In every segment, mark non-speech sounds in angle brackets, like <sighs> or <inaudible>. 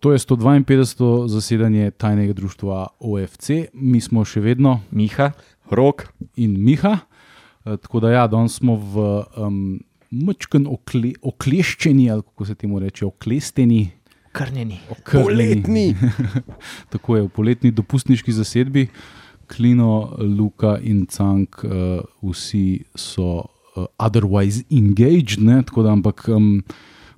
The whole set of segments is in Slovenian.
To je 152. zasedanje tajnega društva OFC, mi smo še vedno Miha, Rok, in Miha. Eh, Tako da, ja, danes smo v um, mačken okle, okleščeni, ali kako se temu reče, oklesteni. krnjeni. okrnjeni. poletni. <laughs> Tako je v poletni dopustniški zasedbi, Klino, Luka in Cank, uh, vsi so uh, otherwise engaged, ne? tako da, ampak um,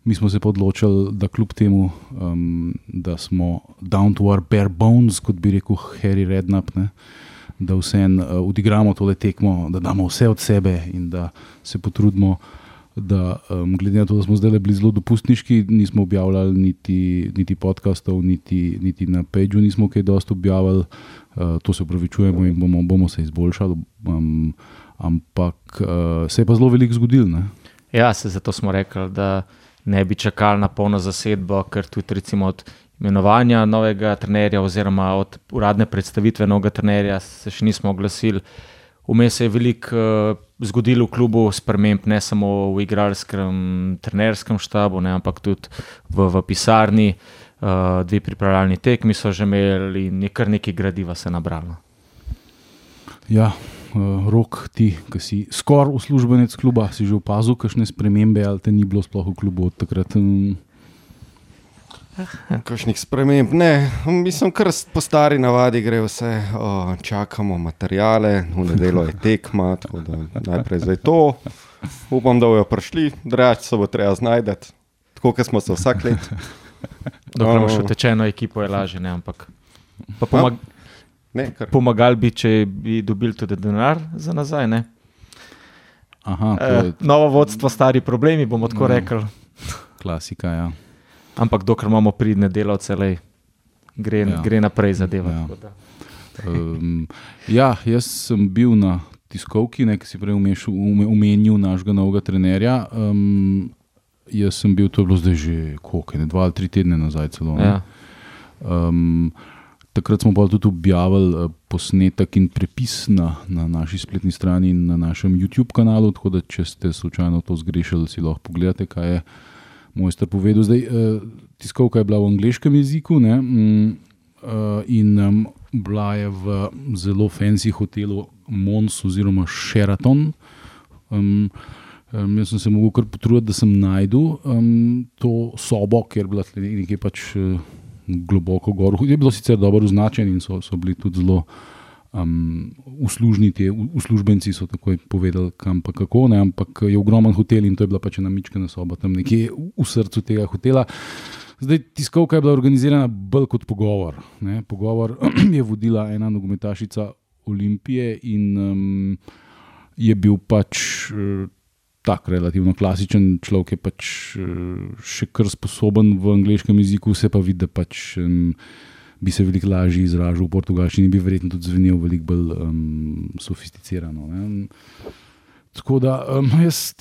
mi smo se odločili, da kljub temu, um, da smo down to our bare bones, kot bi rekel Harry Redknapp, ne? da vseeno uh, odigramo tole tekmo, da damo vse od sebe in da se potrudimo. Da, um, glede na to, da smo zdaj bili zelo dopustniški, nismo objavljali niti, niti podkastov, niti, niti na Pageu nismo kaj dosti objavili, uh, to se upravičujemo in bomo, bomo se izboljšali. Um, ampak uh, se je pa zelo veliko zgodilo. Ja, se zato smo rekli, da ne bi čakali na polno zasedbo, ker tudi recimo od imenovanja novega trenerja oziroma od uradne predstavitve novega trenerja se še nismo oglasili. Vmes je veliko uh, zgodilo v klubu, sprememb ne samo v igralskem, trenerskem štabu, ne, ampak tudi v, v pisarni. Uh, dve pripravljalni tekmi so že imeli in je kar nekaj gradiva se nabralo. Ja, uh, rok ti, ki si skoraj uslužbenec kluba, si že opazil, kakšne spremembe, ali te ni bilo sploh v klubu od takrat. Um, Kakšnih sprememb? Ne, mislim, kar po stari navadi gre vse. O, čakamo materijale, v nedeljo je tekma, tako da najprej zdaj to. Upam, da bojo prišli, drugače se bo treba znajti, tako kot smo se vsak let. Dokler imaš No. utečeno ekipo, je lažje, ne, ampak pa pomag, Ne, kar, pomagali bi, če bi dobili tudi denar za nazaj. Ne? aha, to E, je novo vodstvo, stari problemi, bomo tako No. rekli. klasika. Ja. Ampak dokler imamo pridne delavce, lej, gre, Ja. gre naprej zadeva. Ja. tako da. Um, ja, jaz sem bil na tiskovki, ne, ki si prej umešal- ume- omenil našega novega trenerja. Um, jaz sem bil, to je bilo zdaj že koliko, ne, dva ali tri tedne nazaj. Celo, ne. Ja. Um, takrat smo pa tudi objavili uh, posnetek in prepis na, na naši spletni strani in na našem YouTube kanalu. Tako da, če ste slučajno to zgrešili, si lahko pogledate, kaj je mojster povedal. Zdaj, uh, tiskovka je bila v angliškem jeziku ne, mm, uh, in bila je v zelo fancy hotelu Mons oziroma Sheraton. Um, jaz sem se mogel kar potruditi, da sem najdel um, to sobo, ker je bila nekaj pač uh, globoko gor. Je bilo sicer dobro označeno in so, so bili tudi zelo um, uslužni, ti uslužbenci so takoj povedali, kam pa kako. Ne, ampak je ogromen hotel in to je bila pač ena mičkana soba tam nekje v, v srcu tega hotela. Zdaj, tiskovka je bila organizirana bolj kot pogovor. Ne. Pogovor <clears throat> je vodila ena nogometašica Olimpije in um, je bil pač. Tak, relativno klasičen človek je pač eh, še kar sposoben v angleškem jeziku, se pa vidi, da pač, um, bi se veliko lažje izražal v portugalščini in bi verjetno tudi zvenel veliko bolj um, sofisticirano. Ne. Tako da um, jaz,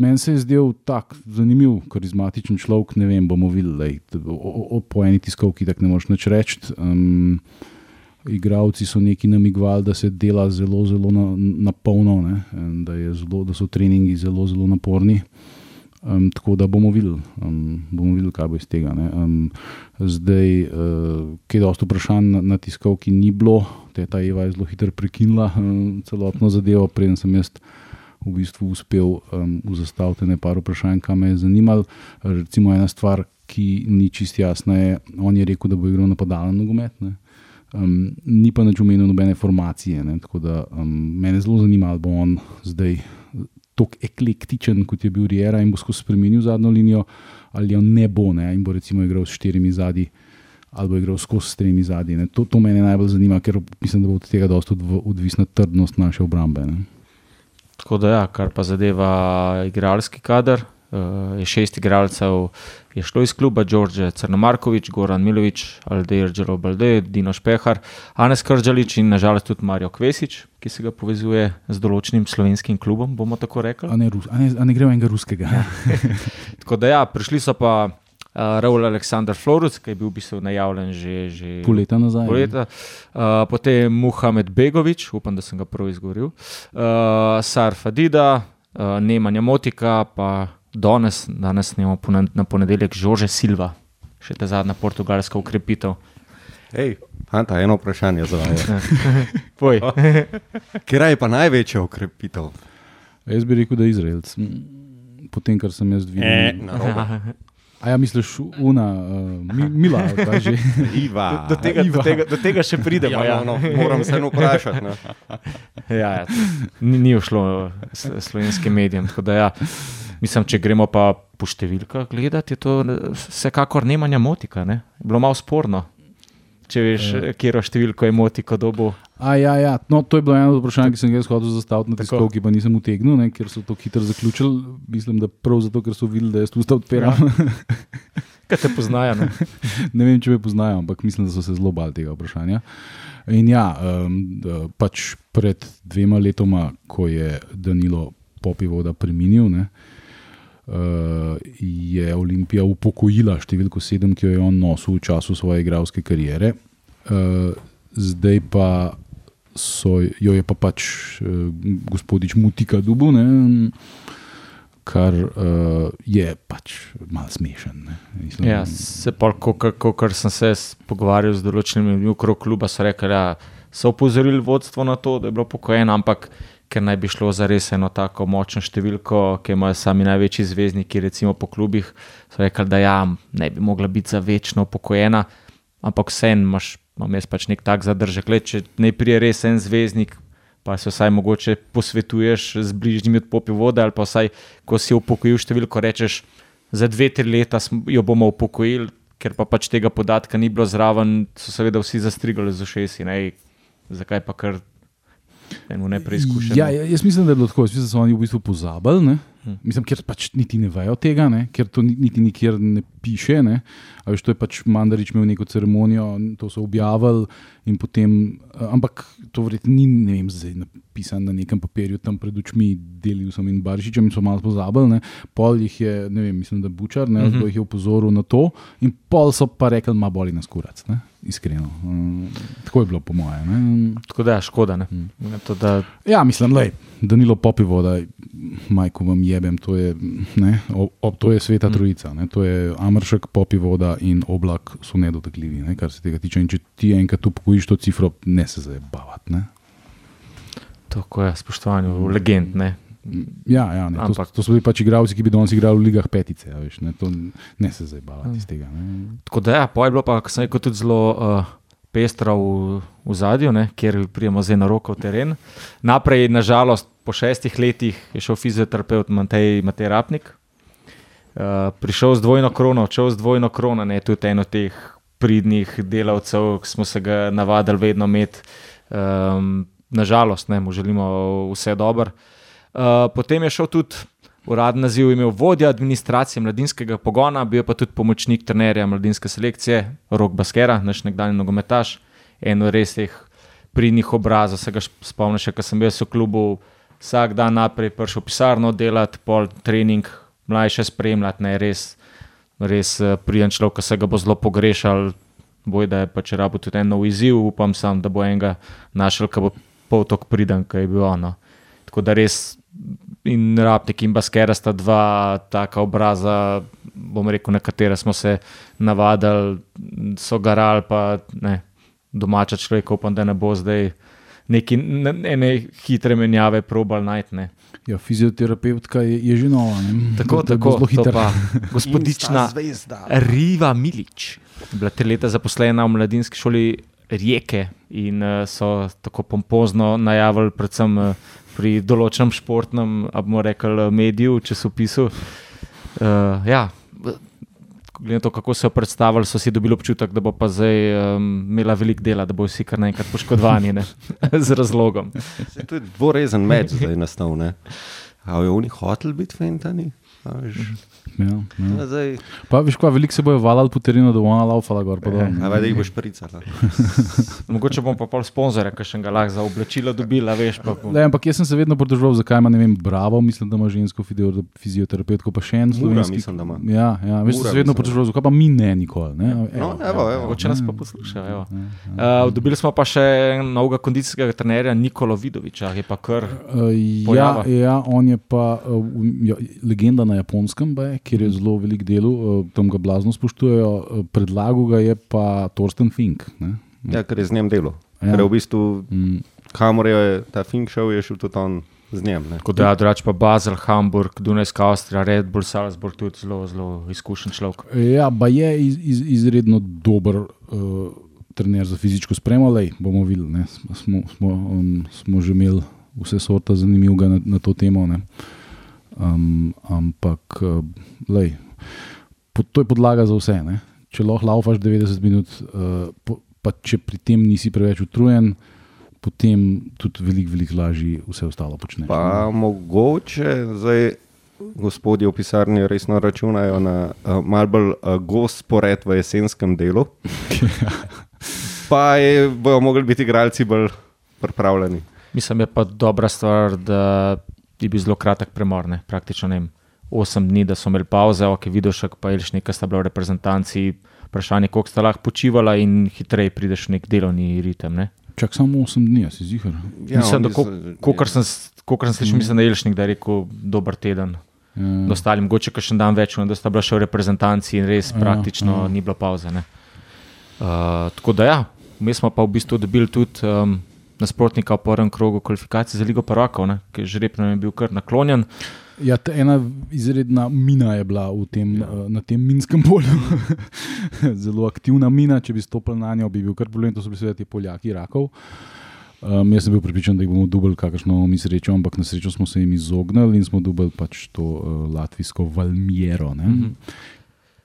meni se je zdel tak zanimiv, karizmatičen človek. Ne vem, bomo videli. O, o, po eni tiskovki tako ne moreš nič reči. Um, igravci so neki namigovali, da se dela zelo, zelo na, na polno, da, je zelo, da so treningi zelo, zelo naporni. Um, tako da bomo videli, um, bomo videli, kaj bo iz tega. Um, zdaj, uh, kaj dosta vprašanj na, na tiskovki ni bilo, te ta Eva je zelo hitro prekinila um, celotno zadevo, preden sem jaz v bistvu uspel um, zastaviti nekaj vprašanj, kaj me je zanimalo. Recimo ena stvar, ki ni čist jasna, je, on je rekel, da bo igral napadalen nogomet. ne. Um, ni pa nič omenil nobene formacije. Ne, tako da um, mene zelo zanima, ali bo on zdaj tako eklektičen, kot je bil Riera in bo skozi spremenil zadnjo linijo, ali jo ne bo ne, in bo recimo igral s štirimi zadnji. Ali bo igral skozi s tremi zadnji. To, to me najbolj zanima, ker mislim, da bo od tega dosta odv- odvisna trdnost naše obrambe. Ne. Tako da, ja, kar pa zadeva igralski kader, je šest igralcev, je šlo iz kluba, Đorđe Crnomarkovič, Goran Milovič, Aldeir Džerobalde, Dino Špehar, Anes Kržalič in nažalost tudi Mario Kvesič, ki se ga povezuje z določenim slovenskim klubom, bomo tako rekli. A ne, Rus, a ne, a ne gre enega ruskega. <laughs> Tako da, ja, prišli so pa uh, Raul Aleksandr Floruc, ki je bil v bistvu najavljen že, že Pol leta nazaj. pol leta. Uh, potem Muhamed Begovič, upam, da sem ga prav izgovoril, uh, Sar Fadida, uh, Nemanja Motika, pa danes, danes snemo pone- na ponedeljek Žože Silva. še ta zadnja portugalska ukrepitev. Hej, Anta, eno vprašanje za vas. <laughs> Poj. Kje je pa največja ukrepitev? Jaz bi rekel, da je Izraelc. Potem, kar sem jaz videl. E, narobe. <laughs> A ja, misliš, una, uh, mi, Mila, kaj že. <laughs> Iva. Do tega, do, tega, do tega še pridemo. Ja, Ja, no, no, moram se eno vprašati. Ne. Ja, ja, ni, ni ušlo slovenskim medijem. tako da Ja. Mislim, če gremo pa po številkah gledati, je to eh, vsekakor Nemanja Motika. Ne? Je Bilo malo sporno. Če veš, Ja. kje številko je Motiko dobo. A, ja, ja. No, to je bilo eno od vprašanj, ki sem ga zastaviti na Tako. tiskovki, pa nisem utegnil, ne, ker so to hitro zaključili. Mislim, da prav zato, ker so videli, da jaz tu odpiram. <laughs> Kaj te poznajo? Ne? <laughs> ne vem, če me poznajo, ampak mislim, da so se zelo bali tega vprašanja. In ja, um, da, pač pred dvema letoma, ko je Danilo Popivoda preminil, ne, uh, je Olimpija upokojila številko sedem, ki jo je on nosil v času svoje igralske kariere. Uh, zdaj pa so, jo je pa pač uh, gospodič Mutika Dubu. Ne, Kar uh, je pač malo smešen. ne. Ja, se pa, ko sem se pogovarjal z določenimi ljudmi okrog kluba, so rekli, da so opozorili vodstvo na to, da je bilo pokojeno, ampak ker naj bi šlo za res eno tako močno številko, ki imajo sami največji zvezdniki, recimo po klubih, so rekli, da ja, ne bi mogla biti za večno upokojena, ampak vseeno imaš, imam jaz pač nek tak zadržek. Le, če ne prije res en zvezdnik, pa se vsaj mogoče posvetuješ z bližnjimi od popi vode, ali pa vsaj, ko si upokojil številko, rečeš, za dve, tri leta jo bomo upokojili, ker pa pač tega podatka ni bilo zraven, so seveda vsi zastrigali z ušesi. Ne? Zakaj pa kar eno ne preizkušamo? Ja, ja, jaz mislim, da je bilo tako. Jaz mislim, da so oni v bistvu pozabili. Ne? Hm. Mislim, ker pač niti ne vejo tega, ne? ker to ni- niti nikjer ne piše. Ne? A Veš, to je pač Mandarič imel neko ceremonijo, to so objavili. in Potem, eh, ampak to verjetno ni vem, zdaj napisano na nekem papirju, tam pred očmi delil sem in Baršičem in so malo pozabili. Ne? Pol jih je, ne vem, mislim, da Bučar, ne, uh -huh. jih je upozoril na to, in pol so pa rekli, da boli nas kurac. Ne? Iskreno. Um, tako je bilo, po mojem. Tako da, ja, škoda. Ne? Hm. To, da, Ja, mislim, je Danilo Popivo, da majko vam jebem, to je, ne, ob, ob, to je sveta trojica. Ne, to je Amršek, Popivoda in Oblak so nedotakljivi, ne, kar se tega tiče. In če ti enkrat upokojiš to cifro, ne se zabavati. Ne. tako je, spoštovanje, legend. Ne? Ja, ja ne, to, Ampak- to so bili pač igralci, ki bi danes igrali v ligah petice. a Veš, ne, to ne se zabavati iz tega. Ne. Tako da, ja, pa je bilo pa, kot sem rekel, tudi zelo uh, v, v zadju, ne, kjer prijemo zdaj na roko v teren. Naprej, nažalost, po šestih letih je šel fizioterapeut Matej, Matej Rapnik. Uh, prišel z dvojno krono, odšel z dvojno krono, ne tudi eno teh pridnih delavcev, ki smo se ga navadili vedno imeti. Um, nažalost, ne, mu želimo vse dobro. Uh, potem je šel tudi uradni naziv, imel vodja administracije mladinskega pogona, bil pa tudi pomočnik trenerja mladinske selekcije, Rok Baskera, naš nekdanji nogometaš, eno res teh pridnih obrazov. Se ga š- spomnim, še, ko sem bil v klubu, vsak dan naprej prišel v pisarno delati, pol trening, mlajše spremljati, ne res, res eh, priden človek, ki se ga bo zelo pogrešal. Boj, da je pač rabo tudi en nov izziv, upam sam, da bo enega našel, ki bo pol tako priden, ki je bil ono. Tako da res in Rapnik in Baskera sta dva taka obraza, bom rekel, na katere smo se navadili, so garali, pa ne, domača človek, upam, da ne bo zdaj neki ne- ene hitre menjave probal najti. ne. Ja, fizioterapeutka je, je že nova. Ne. Tako, bilo tako, zelo pa <laughs> gospodična zvezda. Riva Milič, bila tri leta zaposlena v mladinski šoli Rijeke in uh, so tako pompozno najavili, predvsem uh, pri določenem športnem, a bomo rekli, mediju, časopisu. Uh, ja, glede na to, kako so jo predstavili, so si dobili občutek, da bo pa zdaj um, imela veliko dela, da bo vsi kar naenkrat poškodovani <laughs> z razlogom. Se je dvorezen meč zdaj nastal. Ne? A je oni hotel biti fentani? Ja, ja. a zdaj, Pa veš, kva, veliko se bojo valali po terenu, da bo ona laufala gor. pa dol, ne. a veš, da jih boš pricala. <laughs> Mogoče bom pa pol sponzorja, ki še ga lahko za oblačilo dobila, veš. Pa, Le, ampak jaz sem se vedno pridržal, zakaj ima, ne vem, Bravo, mislim, da ima žensko fizio- fizioterapeutko, pa še en slovenski. mislim, da ima. Ja, ja, veš, Mura, sem se vedno pridržal, zakaj pa mi ne nikoli. Ne? No, evo, evo. Mogoče nas pa poslušajo. evo. Uh, dobili smo pa še novega kondicijskega trenerja Nikolo Vidoviča, je pa kar. Uh, ja, ja, on je pa uh, ja, legenda na japonskem, baje, kjer je zelo velik del, uh, tam ga blazno spoštujejo. Uh, predlagal ga je pa Torsten Fink. Ne? Ja, ker je z njim delo. Ja. Ker je v bistvu, Mm, kamor je ta Fink šel, je šel tudi on z njim. ne. Kot da drugače pa Basel, Hamburg, Dunajska Avstrija, Red Bull, Salzburg, tudi zelo, zelo izkušen človek. Ja, pa je iz, iz, izredno dober uh, trener za fizično spremljanje. Lej, bomo videli. ne. Smo, smo, um, smo že imeli vse sorte zanimivega na, na to temo. ne. Um, ampak, uh, lej, po, to je podlaga za vse. Ne. Če lahko laufaš 90 minut, uh, po, pa če pri tem nisi preveč utrujen, potem tudi veliko, veliko lažje vse ostalo počneš. Pa mogoče zdaj gospodje v pisarni resno računajo na uh, malo bolj uh, gost spored v jesenskem delu. <laughs> pa je, bojo mogli biti igralci bolj pripravljeni. Mislim, je pa dobra stvar, da je bil zelo kratek premor, ne? praktično ne vem, 8 dni, da so imeli pauze, ok, Vidošek pa Elšnik, sta bila v reprezentanci, vprašanje, koliko sta lahko počivala in hitreje prideš v nek delovni ritem. Ne? Čak samo 8 dni, si zihar. Ja, mislim, da oni ko, so- kokar sem, kokar sem slišal, mislim, da je Elšnik, da je rekel dober teden. Ja. Ostali, mogoče še en dan več, da sta bila še v reprezentanci in res Ja, praktično ja. ni bilo pauze. ne. Uh, tako da ja, mi smo pa v bistvu dobili tudi um, nasprotnika v prvem krogu kvalifikacij za Ligo Prvakov, ne, ki je žreb nam je bil kar naklonjen. Ja, ena izredna mina je bila tem, ja. na tem minskem polju. <laughs> Zelo aktivna mina, če bi stopili na njo, bi bil kar problem. To so bili seveda ti Poljaki, Rakov. Um, jaz sem bil pripričan, da jih bomo dubali, kakršno mi srečo, ampak na srečo smo se jim izognili in smo dubali pač to uh, latvijsko Valmiero. Mm Mhm. -hmm.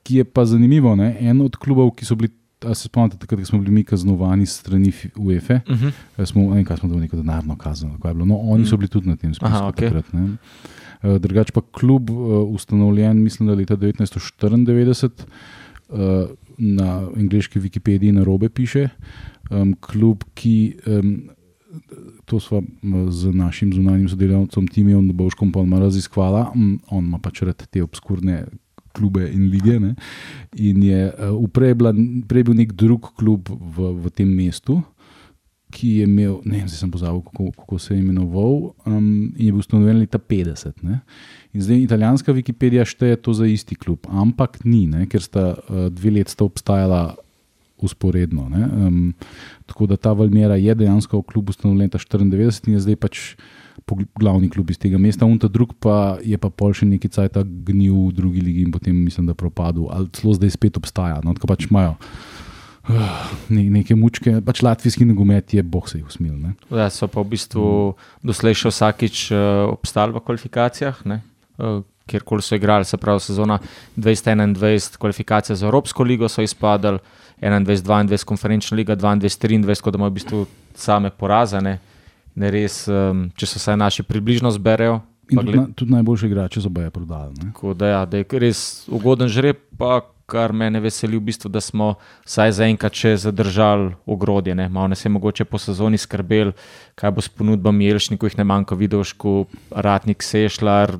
Ki je pa zanimivo, ne? en od klubov, ki so bili. A se spomnite, takrat ko smo bili mi kaznovani strani UEFA, Uh -huh. Eh, smo, ne smo dobili, neko denarno kazen. ali. No, oni so bili tudi na tem spisku. Aha, okej. takrat, ne. Eh, Drugače pa klub uh, ustanovljen, mislim, da leta 1994, uh, na angliški Wikipediji na robe piše. Um, klub, ki um, to smo z našim zunanjim sodelavcem Timijem Dobovškom pa raziskvala, um, on ima pač rad te obskurne klube in lige. Ne? In je uh, prej, bila, prej bil nek drug klub v, v tem mestu, ki je imel, ne vem, zdaj sem pozabil, kako, kako se je imenoval, um, in je bil ustanovljen leta 50. Ne? In zdaj italijanska Wikipedija šteje to za isti klub, ampak ni, ne? ker sta uh, dve leti sta obstajala. Usporedno. ne. Um, tako da ta Valmera je dejansko klub ustanovljen leta 94 in je zdaj pač pogl- glavni klub iz tega mesta, unta drug pa je pa pol še neki cajt gnil v drugi ligi in potem mislim, da propadel, ali celo zdaj spet obstaja. No, tako pač imajo uh, <sighs> ne, neke mučke, pač latvijski nogomet je, boh se jih usmil. Ne. Ja, so pa v bistvu doslej še vsakič uh, obstali v kvalifikacijah, ne, uh, kjerkoli so igrali, se pravi sezona 2021, kvalifikacije za Evropsko ligo so izpadali, 21-22 konferenčna liga, 22-23, tako da imajo v bistvu same porazane. Ne res, um, če se vsaj naši približno zberejo. In tudi, gled- na, tudi najboljše igrače so boje prodali. Ne. Tako da, ja, da je res ugoden žreb, pa kar mene veseli, v bistvu, da smo vsaj zaenkrat še zadržali ogrodje. Ne. Malo nas je mogoče po sezoni skrbel, kaj bo s ponudbami Jelšniku, jih ne manjka, Vidošku, Ratnik, Sešljar.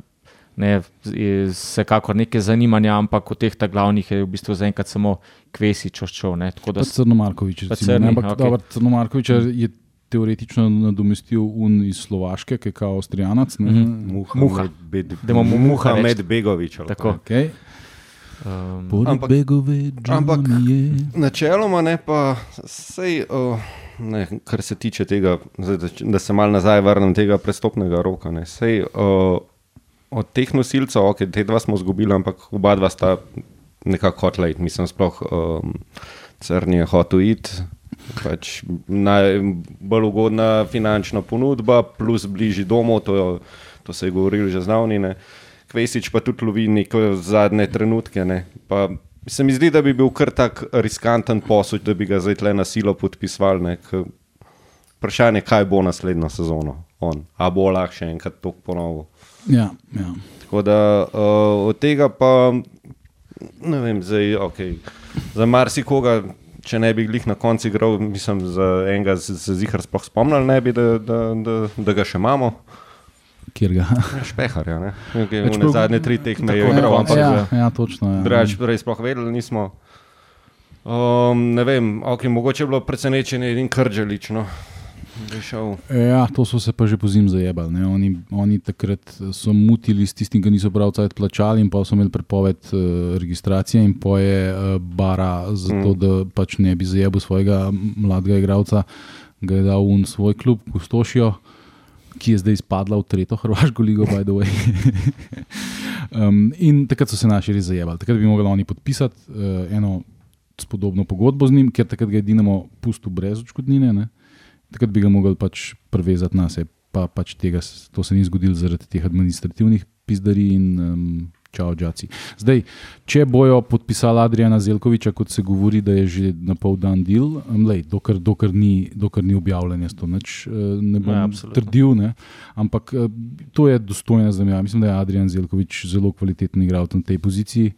Ne, vsekakor nekaj zanimanja, ampak od teh glavnih je v bistvu zaenkrat samo Kvesič ne. Tako da Pa Crnomarkovič, recimo, Crni, ne, ampak okay. Crnomarkovič je teoretično nadomestil un iz Slovaške, ki je kao Avstrijanac. ne. Mhm. Muha. Da imamo Muha med Begovič. ali Tako. Okay. um, Poleg Ampak- Begove, ampak-. Načeloma ne pa sej, uh, ne, kar se tiče tega, zdaj, da, da se mal nazaj vrnem tega prestopnega roka. Ne, sej, uh, od teh nosilcev, ok, te dva smo izgubili, ampak oba dva sta nekako hotla iti. Mislim, sploh um, crni je hotel iti. Pač najbolj ugodna finančna ponudba, plus bližji domov, to, je- to se je govorilo že zdavnine. Kvesič pa tudi lovi neke zadnje trenutke. Ne. Pa se mi zdi, da bi bil kar tak riskanten posel, da bi ga zdaj tle na silo podpisval. Ne, Vprašanje, kaj bo naslednjo sezono, on. a bo lahko še enkrat to ponovil. Ja, ja. Tako da uh, od tega pa ne vem, zdaj, okay. za marsikoga, če ne bi glih na koncu igral, mislim, za enega se se zihar sploh spomnil, ne bi, da, da, da, da ga še imamo. Kjer ga. Špeharja, ne. Okay, Več prav- zadnje tri tekme je igral, ja, ampak ja, za- ja, točno. Ja. Drugač, prej sploh vedeli nismo. Um, ne vem, okay, mogoče je bilo presenečenje in krdželič. Rešal. Ja, to so se pa že po zim zajebali. ne. Oni, oni takrat so mutili s tistim, ki niso prav cajt plačali, in pa so imeli prepoved uh, registracije in poje uh, bara, zato Mm. da pač ne bi zajebil svojega mladega igralca, ga je dal v svoj klub, Kustošijo, ki je zdaj izpadla v tretjo Hrvaško ligo, by the way. <laughs> um, in takrat so se naši res zajebali. Takrat bi mogli oni podpisati uh, eno spodobno pogodbo z njim, ker takrat ga je Dinamo pustil brez odškodnine. Ne? Takrat bi ga mogli pač prevezati na sebe, pa pač tega, to se ni zgodilo zaradi teh administrativnih pizdarij in um, čau, džaci. Zdaj, če bojo podpisali Adriana Zelkoviča, kot se govori, da je že na pol dan del, um, lej, dokler, dokler, ni, dokler ni objavljen, jaz to nič uh, ne bom Ja, ja, absolutno. trdil. Ne? Ampak uh, to je dostojna zamenjava. Mislim, da je Adrian Zelkovič zelo kvaliteten igralec na tej poziciji.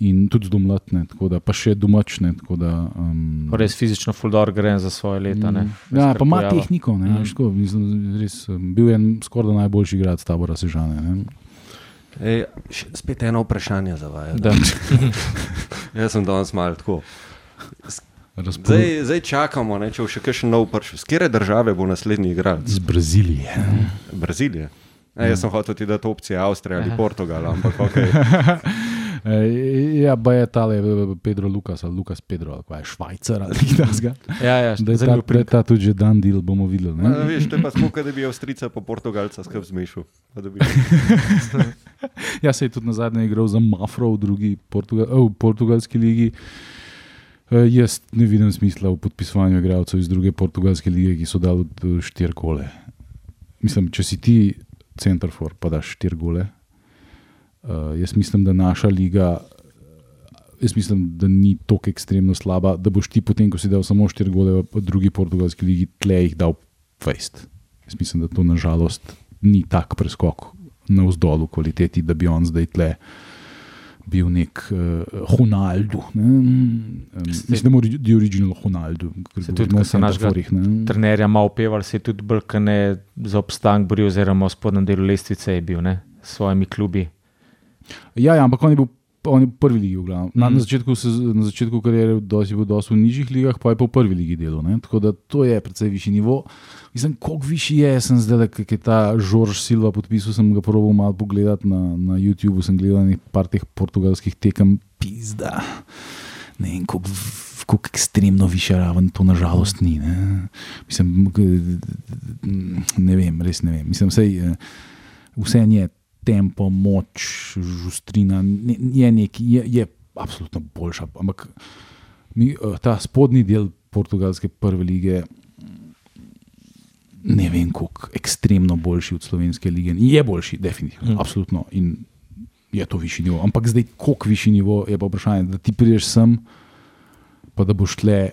In tudi domlatne, tako da pa še domačne. tako Da, um, Res fizično fuldor gre za svoje leta. Ne, Ja, pa ima tehniko. Ne, Mm. mm. ško, mislim, res, um, bil je en skoraj najboljši igralec tabora Sežane. Ne. Ej, spet eno vprašanje za vas. Da. <laughs> Jaz sem danes malo tako. Razpol... Zdaj, zdaj čakamo, ne, če bo še kakšen nov prš. Z katere države bo naslednji igralec? Iz Brazilije. Brazilije. E, jaz sem hotel ti dati opcije Avstrije ali. Portugal, ampak okay. <laughs> E, ja, pa je tale eh, Pedro Lukas ali Lukas Pedro, ali kaj je Švajcar ali kaj takega. Ja, ja, Da je ta, zanimiv da je prik. ta tudi že dan del, bomo videli. A, Ne? veš, to je pa skupaj, da bi Avstrijca po Portugalca skrb zmešal. Pa <laughs> Ja, se je tudi na zadnje igral za Mafro v drugi Portugal, oh, portugalski ligi. E, jaz ne vidim smisla v podpisovanju igralcev iz druge portugalske lige, ki so dali štiri gole. Mislim, če si ti centerfor, pa daš štiri gole. Uh, jaz mislim, da naša liga, jaz mislim, da ni tako ekstremno slaba, da boš ti potem, ko si dal samo štiri gole v drugi portugalski ligi, tle jih dal fejst. Jaz mislim, da to nažalost ni tak preskok na vzdolj v kvaliteti, da bi on zdaj tle bil nek uh, Honaldo. Ne? Um, mislim, da mora biti original Honaldo, ker Se tudi, ko so našega. Trenerja malo upevali, se je tudi brkane za obstanek boril, oziroma v spodnjem delu lestvice je bil ne, s svojimi klubi. Ja, ja, ampak on je bil. On je v prvi ligi. Na, Mhm. na začetku, se, na začetku kariere dosti bil dosti v nižjih ligah, pa je v prvi ligi delal. ne. Tako da to je precej višji nivo. Mislim, koliko višji je, sem zdaj, ki je ta Žorž Silva podpisal, sem ga proval malo pogledati na, na YouTubu, sem gledal nekaj teh portugalskih tekem, pizda. Ne vem, koliko, koliko ekstremno višja raven to nažalost ni. Ne, Mislim, ne vem, res ne vem. Mislim, sej, vse je tempo, moč, žustrina, ne, je nekaj, je, je absolutno boljša. Ampak mi, eh, ta spodnji del portugalske prve lige. Ne vem, kako ekstremno boljši od slovenske lige. Je boljši, definitivno, mm. absolutno. In je to višji nivo. Ampak zdaj, koliko višji nivo je pa vprašanje, da ti prideš sem, pa da boš tle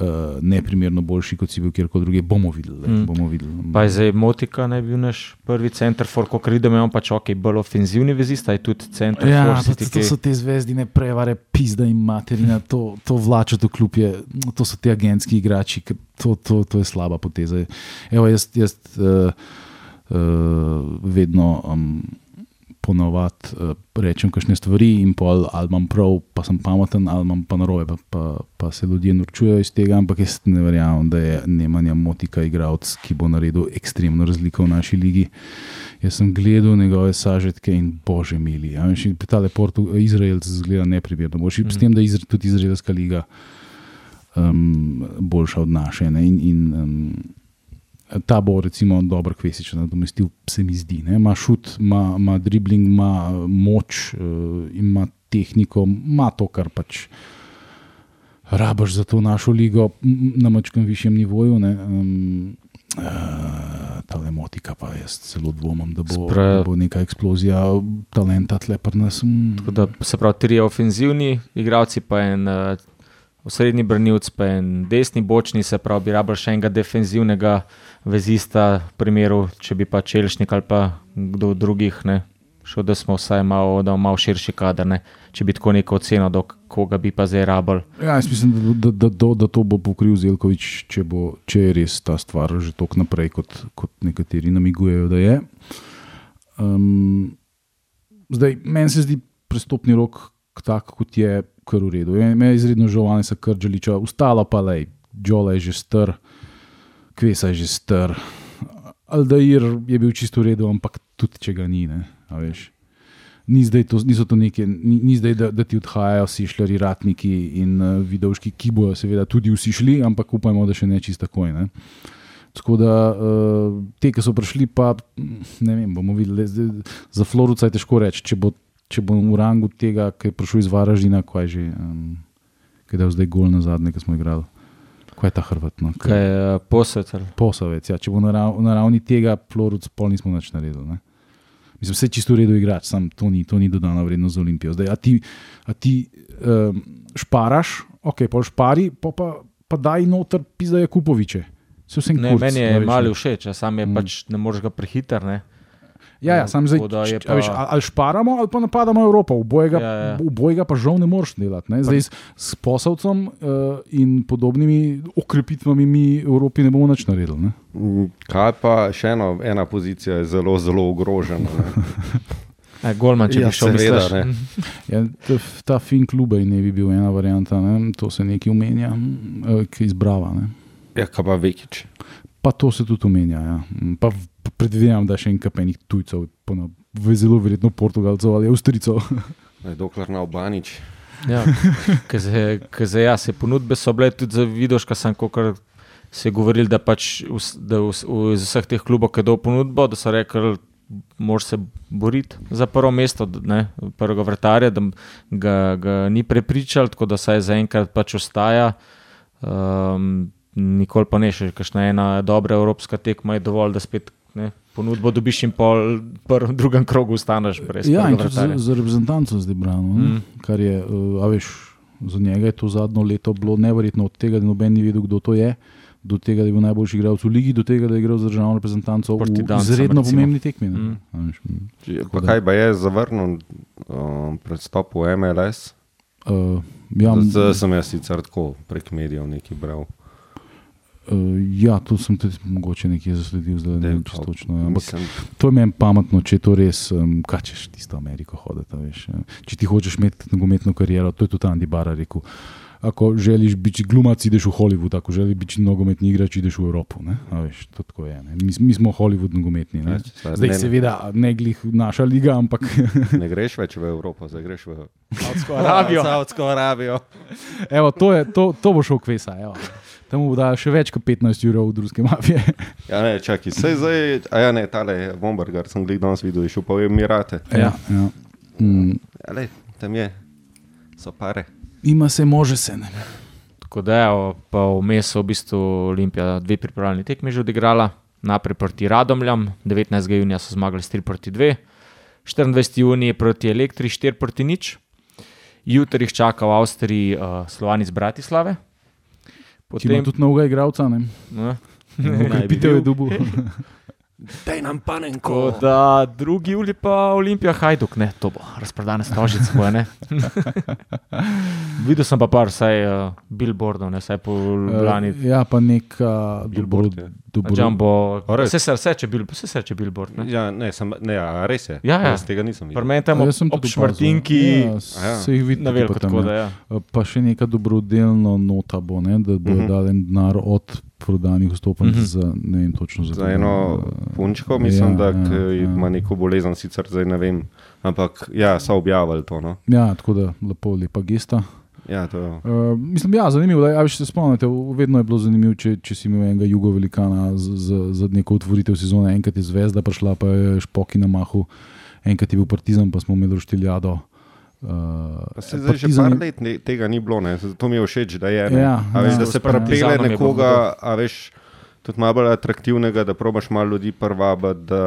uh, neprimerno boljši, kot si bil kjerkoli drugje. Bomo videli. Mm. Mm. Bomo videli. Pa je zdaj Motika naj bil naš prvi center, for ko je on pač ok, bolj ofenzivni vezista, je tudi center. Ja, for City, to, so te zvezdine prevare, pizda in materina, to, to vlača do klubje, to so ti agentski igrači, to, to, to je slaba poteza. Evo, jaz jaz uh, uh, vedno um, ponovadi uh, rečem kakšne stvari in pol ali imam prav, pa sem pameten, ali imam pa narobe, pa, pa, pa se ljudje norčujejo iz tega, ampak jaz ne verjamem, da je Nemanja Motika igralec, ki bo naredil ekstremno razliko v naši ligi. Jaz sem gledal njegove sažetke in bože mili. Ja, Tale Portu, Izraelc zgleda neprimerno. Boljši, mm. S tem, da je izra, tudi izraelska liga um, boljša od naše. Ne? In, in um, ta bo recimo dobro kvesič nadomestil, se mi zdi. ne. Ima šut, ima, ima dribling, ima moč, uh, ima tehniko, ima to, kar pač. Rabaš za to našo ligo na mačkem višjem nivoju. Ne, um, uh, ta lemotika, pa jaz celo dvomim, da bo, Spra- da bo neka eksplozija talenta tle pri nas. mm. Tako Da, se pravi, tri ofenzivni igralci, pa en uh, srednji brnilc, pa en desni bočni, se pravi, bi rabili še enega defenzivnega vezista, v primeru, če bi pa Čelšnik ali pa kdo drugih, ne, šel, da smo vsaj malo, da imamo malo širši kader, ne, če bi tako neko oceno, do koga bi pa zdaj rabili. Ja, jaz mislim, da, da, da, da, da to bo pokril Zelkovič, če, bo, če je res ta stvar že tako naprej, kot, kot nekateri namigujejo, da je. Um, zdaj, meni se zdi prestopni rok tak, kot je, kar v redu. Meni je izredno žal Anisa Krđeliča, ustala pa le, Džola je že star. Kvesa je že star. Aldair je bil čisto v redu, ampak tudi če ga ni. Ne, veš. Ni zdaj, to, niso to neke, ni, ni zdaj da, da ti odhajajo vsi šljari, ratniki in uh, vidovški, ki bojo seveda tudi vsi šli, ampak upajmo, da še ne čisto takoj. Ne. Tako da uh, te, ki so prišli, pa ne vem, bomo videli. Zdaj, za Floruca je težko reči, če bo, če bo v rangu tega, ki je prišel iz Varaždina, kaj že, um, kaj je zdaj gol na zadnje, ki smo igrali. Kaj je ta Hrvat? No? Kaj je uh, posvetel? Posavec, ja. Če bo na, rav, na ravni tega, Floruc, pol nismo več naredili. Ne? Mislim, vse čisto v redu igrač, sam to ni, to ni dodana vrednost za Olimpijo. Zdaj, a ti, a ti um, šparaš, ok, pa špari, pa, pa, pa daj noter pizdaje Kupoviče. Se vsem Ne, kurc, meni je malo ne. všeč, sam je Mm. pač ne moreš ga prehiter. Ja, ja, sam zdaj, je veš, pa- ali ali šparamo, ali pa napadamo Evropo. Obojega, Ja, ja. obojega pa žal ne moreš delati. Ne? Zdaj s, s posavcem uh, in podobnimi okrepitvami mi v Evropi ne bomo nič naredili. Ne? Mm, Kaj pa še eno, ena pozicija je zelo, zelo ogrožena. ne. <laughs> E, Golman, če Ja, bi šel, seveda, misliš. ne. <laughs> Ja, ta, fin klub ne bi bil ena varianta, ne? to se nekaj omenja, uh, ki je izbrava. Ne? Ja, kaj pa Vekič. Pa to se tudi omenja. Ja. Mm, v- pa predvidevam, da še enkrat enih tujcev, pa na- v- zelo verjetno Portugalcev ali Avstrijcev. <laughs> Dokler na Obanič. Ja, ker zdaj, ker zdaj, ja, se ponudbe so bile tudi za vidoška, sem kot se je govoril, da pač da v- iz vseh teh klubov, ki do ponudbo, da so rekli, moraš se boriti za prvo mesto, ne, prvega vrtarja, da ga, ga ni prepričal, tako da saj zaenkrat pač ostaja. Um, nikoli pa ne še, kakšna ena dobra evropska tekma je dovolj, da spet ne, ponudbo dobiš in pol v drugem krogu ostaneš brez Ja, in tudi za, reprezentanco zdaj brano. Mm. Kar je, uh, a veš, za njega je to zadnjo leto bilo neverjetno, od tega, da noben ni vedel, kdo to je. Do tega, da je bil najboljši igralec v ligi, do tega, da je igral za državno reprezentanco v izredno pomembni tekmi. Mm. A veš, mm. Pa kaj pa je zavrnil um, predstop v MLS? Uh, ja, m- Zdaj sem jaz sicer tako prek medijev nekaj bral. Uh, ja, to sem tudi mogoče nekje zasledil, zdaj ne vem točno. ja. Ampak Mislim, To je meni pametno, če je to res, um, kaj češ tisto Ameriko hoditi. Veš, ja. Če ti hočeš imeti nogometno kariero, to je tudi Andy Barra rekel. Ako želiš biti glumac, ideš v Hollywood, ako želiš biti nogometni igrač, ideš v Evropo. Ne? A Veš, to tako je. Ne? Mi, mi smo Hollywood nogometni. Ne? Več, zdaj seveda, ne glih naša liga, ampak <laughs> ne greš več v Evropo, zdaj greš v Saudsko Arabijo. <laughs> Saudsko Arabijo. evo, to, je, to, to bo šel kvesa. Evo. Tam mu bo dal še več kot 15 ur od ruske mafije. <laughs> Ja, ne, čakaj, sej zdaj, a ja, ne, tale Bombergar sem gledal danes videl, je šel pa v Emirate. ja, ja. Mm, Ja, le, tam je, so pare. ima se, može se. Ne? Tako da je pa vmes v bistvu Olimpija dve pripravljalni tekmi že odigrala, najprej proti Radomljam, 19. junija so zmagali s 3 proti 2, 24. junija proti Elektri 4 proti nič, jutri jih čaka v Avstriji uh, Slovanic Bratislave. Če ima tudi novega igralca, ne. ne, <laughs> Pitev je dubu. <laughs> Daj nam panenko. da drugi julij pa Olimpija Hajduk, ne, to bo razprodane stožice. bojo, ne. <laughs> Videl sem pa par, saj uh, billboardov, ne, saj po Ljubljani. Uh, ja, pa nek uh, Billboard dobro, dobro, Jumbo, vse se reče, bil, vse se reče billboard. Ne? Ja, ne, sem, ne, a res je. Ja, ja. Jaz tega nisem videl. Fermentamo Jaz sem tudi šmartinki, ja, ja. se jih vidi na veliko pa tam, ja. da ja. Uh, Pa še neka dobrodelna nota bo, ne, da bo uh Mhm. -huh. dal en denar od prodanih vstopnic Mhm. uh -huh. za ne vem točno za, Za eno punčko, mislim, ja, da ja, ja, ja. ima neko bolezen, sicer zdaj ne vem. Ampak ja, so objavili to. No. Ja, tako da lepo, lepa gesta. Ja, to, Uh, mislim, ja, zanimivo. Da, se spomnite, vedno je bilo zanimivo, če, če si imel enega jugovelikana z- z- za neko otvoritev sezone. Enkrat je zvezda prišla, pa je špoki na mahu, enkrat je bil partizan, pa smo imeli roštiljado. Uh, Pa se zdaj že par let ne, tega ni bilo, ne. zato mi je všeč, da je. Ne. Ja, a veš, ja. da se prepele nekoga, a veš, tudi malo bolj atraktivnega, da probaš malo ljudi prvabiti, da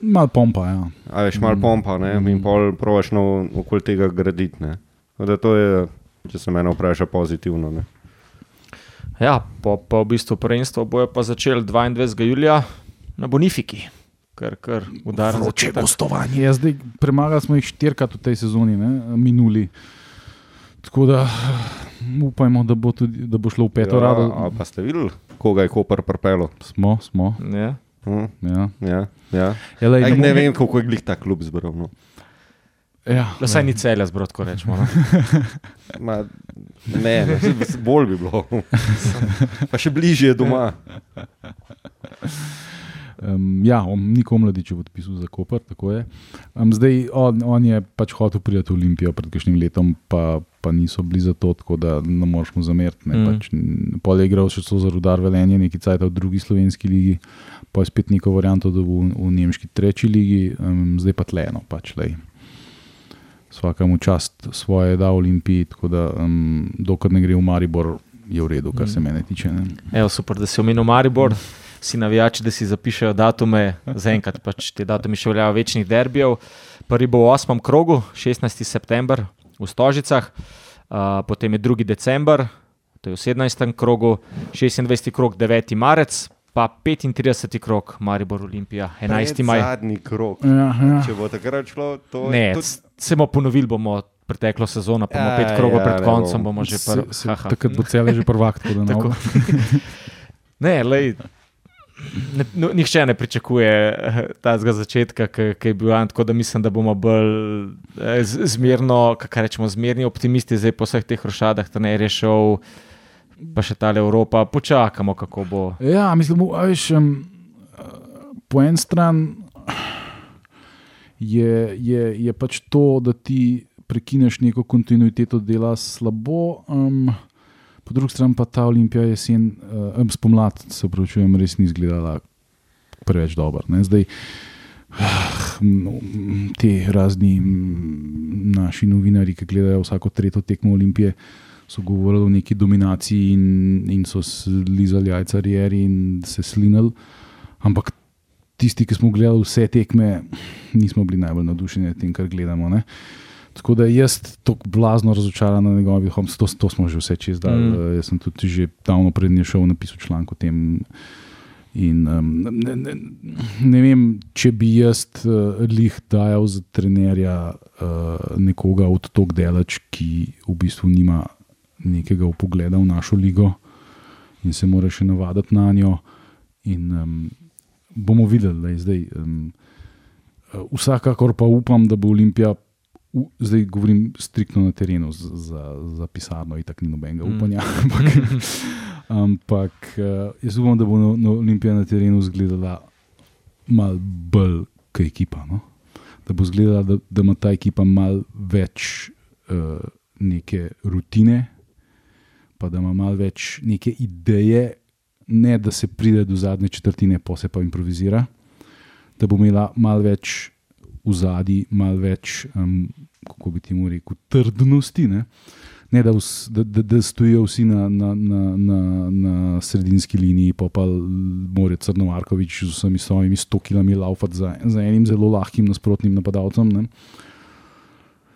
Mal pompa, ja. a veš, malo pompa ne, Mm. in pol probaš no, okoli tega graditi. Da to je, če se mene vpraša, pozitivno. Ne. ja, pa, pa v bistvu prvenstvo bojo pa začeli 22. julija na Bonifiki, kar kar udara. Vroče gostovanje. Ja, zdaj, premagali smo jih štirikrat v tej sezoni, ne, minuli. Tako da upajmo, da bo, tudi, da bo šlo v peto ja, rado. pa ste videli, koga je Koper prepelo? Smo, smo. Ja. Hm? Ja. Ja, ja. Ja, lej, Ej, ne ne vem, kako je glih ta klub zbral. No. Ja, Vsaj ni celja zbrod, ko rečemo. No. <laughs> Ma, ne, ne, bolj bi bilo. <laughs> Pa še bližje doma. Um, ja, on, Niko Mladič je podpisal za Koper, tako je. Um, zdaj, on, on je pač hotel priti v Olimpijo pred kakšnim letom, pa, pa niso bili za to, tako da ne moreš mu zameriti. Mm. Pač, pol je igral še so za rudar velenje, neki cajt v drugi slovenski ligi, pa je spet neko varianto, da bo v, v nemški treči ligi, um, zdaj pa tleno, pač lej. Vsakemu čast svoje da Olimpiji, tako da um, dokler ne gre v Maribor, je v redu, kar se mene tiče. Ne. Evo, super, da si omenil Maribor. Vsi navijači, da si zapišejo datume, zaenkrat pač te datumi še veljajo večnih derbijev. Prvi bo v 8. krogu, 16. september v Stožicah, uh, potem je 2. december, to je v 17. krogu, 26. krog, 9. marec, pa 35. krog, Maribor Olimpija, 11. maj. Zadnji krok. Ja, ja. Če bo takrat šlo, to Ne, je c- se bomo ponovili, bomo preteklo sezono, pa bomo Ja, pet krogov ja, pred ne koncem, bom. bomo že prvi. Takrat bo cel že prvak. tako da ne bo. <laughs> Ne, lej, ne, no, nihče ne pričakuje tega začetka, ki je bil Jan, tako da mislim, da bomo bolj eh, z- zmerno, kako rečemo, zmerni optimisti zdaj po vseh teh rošadah, da ne je rešil, pa še ta Evropa, počakamo, kako bo. Ja, mislim, veš, um, po eni strani je, je, je pač to, da ti prekineš neko kontinuiteto dela slabo. Um, po drugi strani pa ta olimpija jesen, um, spomlad, se pravi, res ni izgledala preveč dobro. ah, no, Ti razni naši novinari, ki gledajo vsako tretjo tekmo Olimpije, so govorili o neki dominaciji in, in so slizali jajca rieri in se slinili. Ampak tisti, ki smo gledali vse tekme, nismo bili najbolj navdušeni nad tem, kar gledamo. Ne? Tako da jaz tako blazno razočaran na njegovih hom, to, to smo že vse čez dal. Mm. Mm. Jaz sem tudi že davno prednje šel napisal članek o tem. In, um, ne, ne, ne vem, če bi jaz uh, lih dajal za trenerja uh, nekoga od tok delač, ki v bistvu nima nekega upogleda v našo ligo in se mora še navaditi na njo. In um, bomo videli, da je zdaj. Um, vsakakor pa upam, da bo Olimpija, v, zdaj govorim striktno na terenu, z- za, za pisarno, in tako ni nobenega Mm. upanja. Ampak, <laughs> ampak uh, jaz upam, da bo no, no, Olimpija na terenu izgledala malo bolj kot ekipa. No? Da bo izgledala, da, da ima ta ekipa malo več uh, neke rutine, pa da ima malo več neke ideje, ne da se pride do zadnje četrtine, pa se pa improvizira, da bo imela malo več v zadnji, malo več, um, kako bi ti mu rekel, trdnosti. Ne, ne da, vs, da, da, da stojijo vsi na, na, na, na, na sredinski liniji, pa pa mora Crnovarkovič z vsemi svojimi 100 km laufati za, za enim zelo lahkim nasprotnim napadalcem. Ne.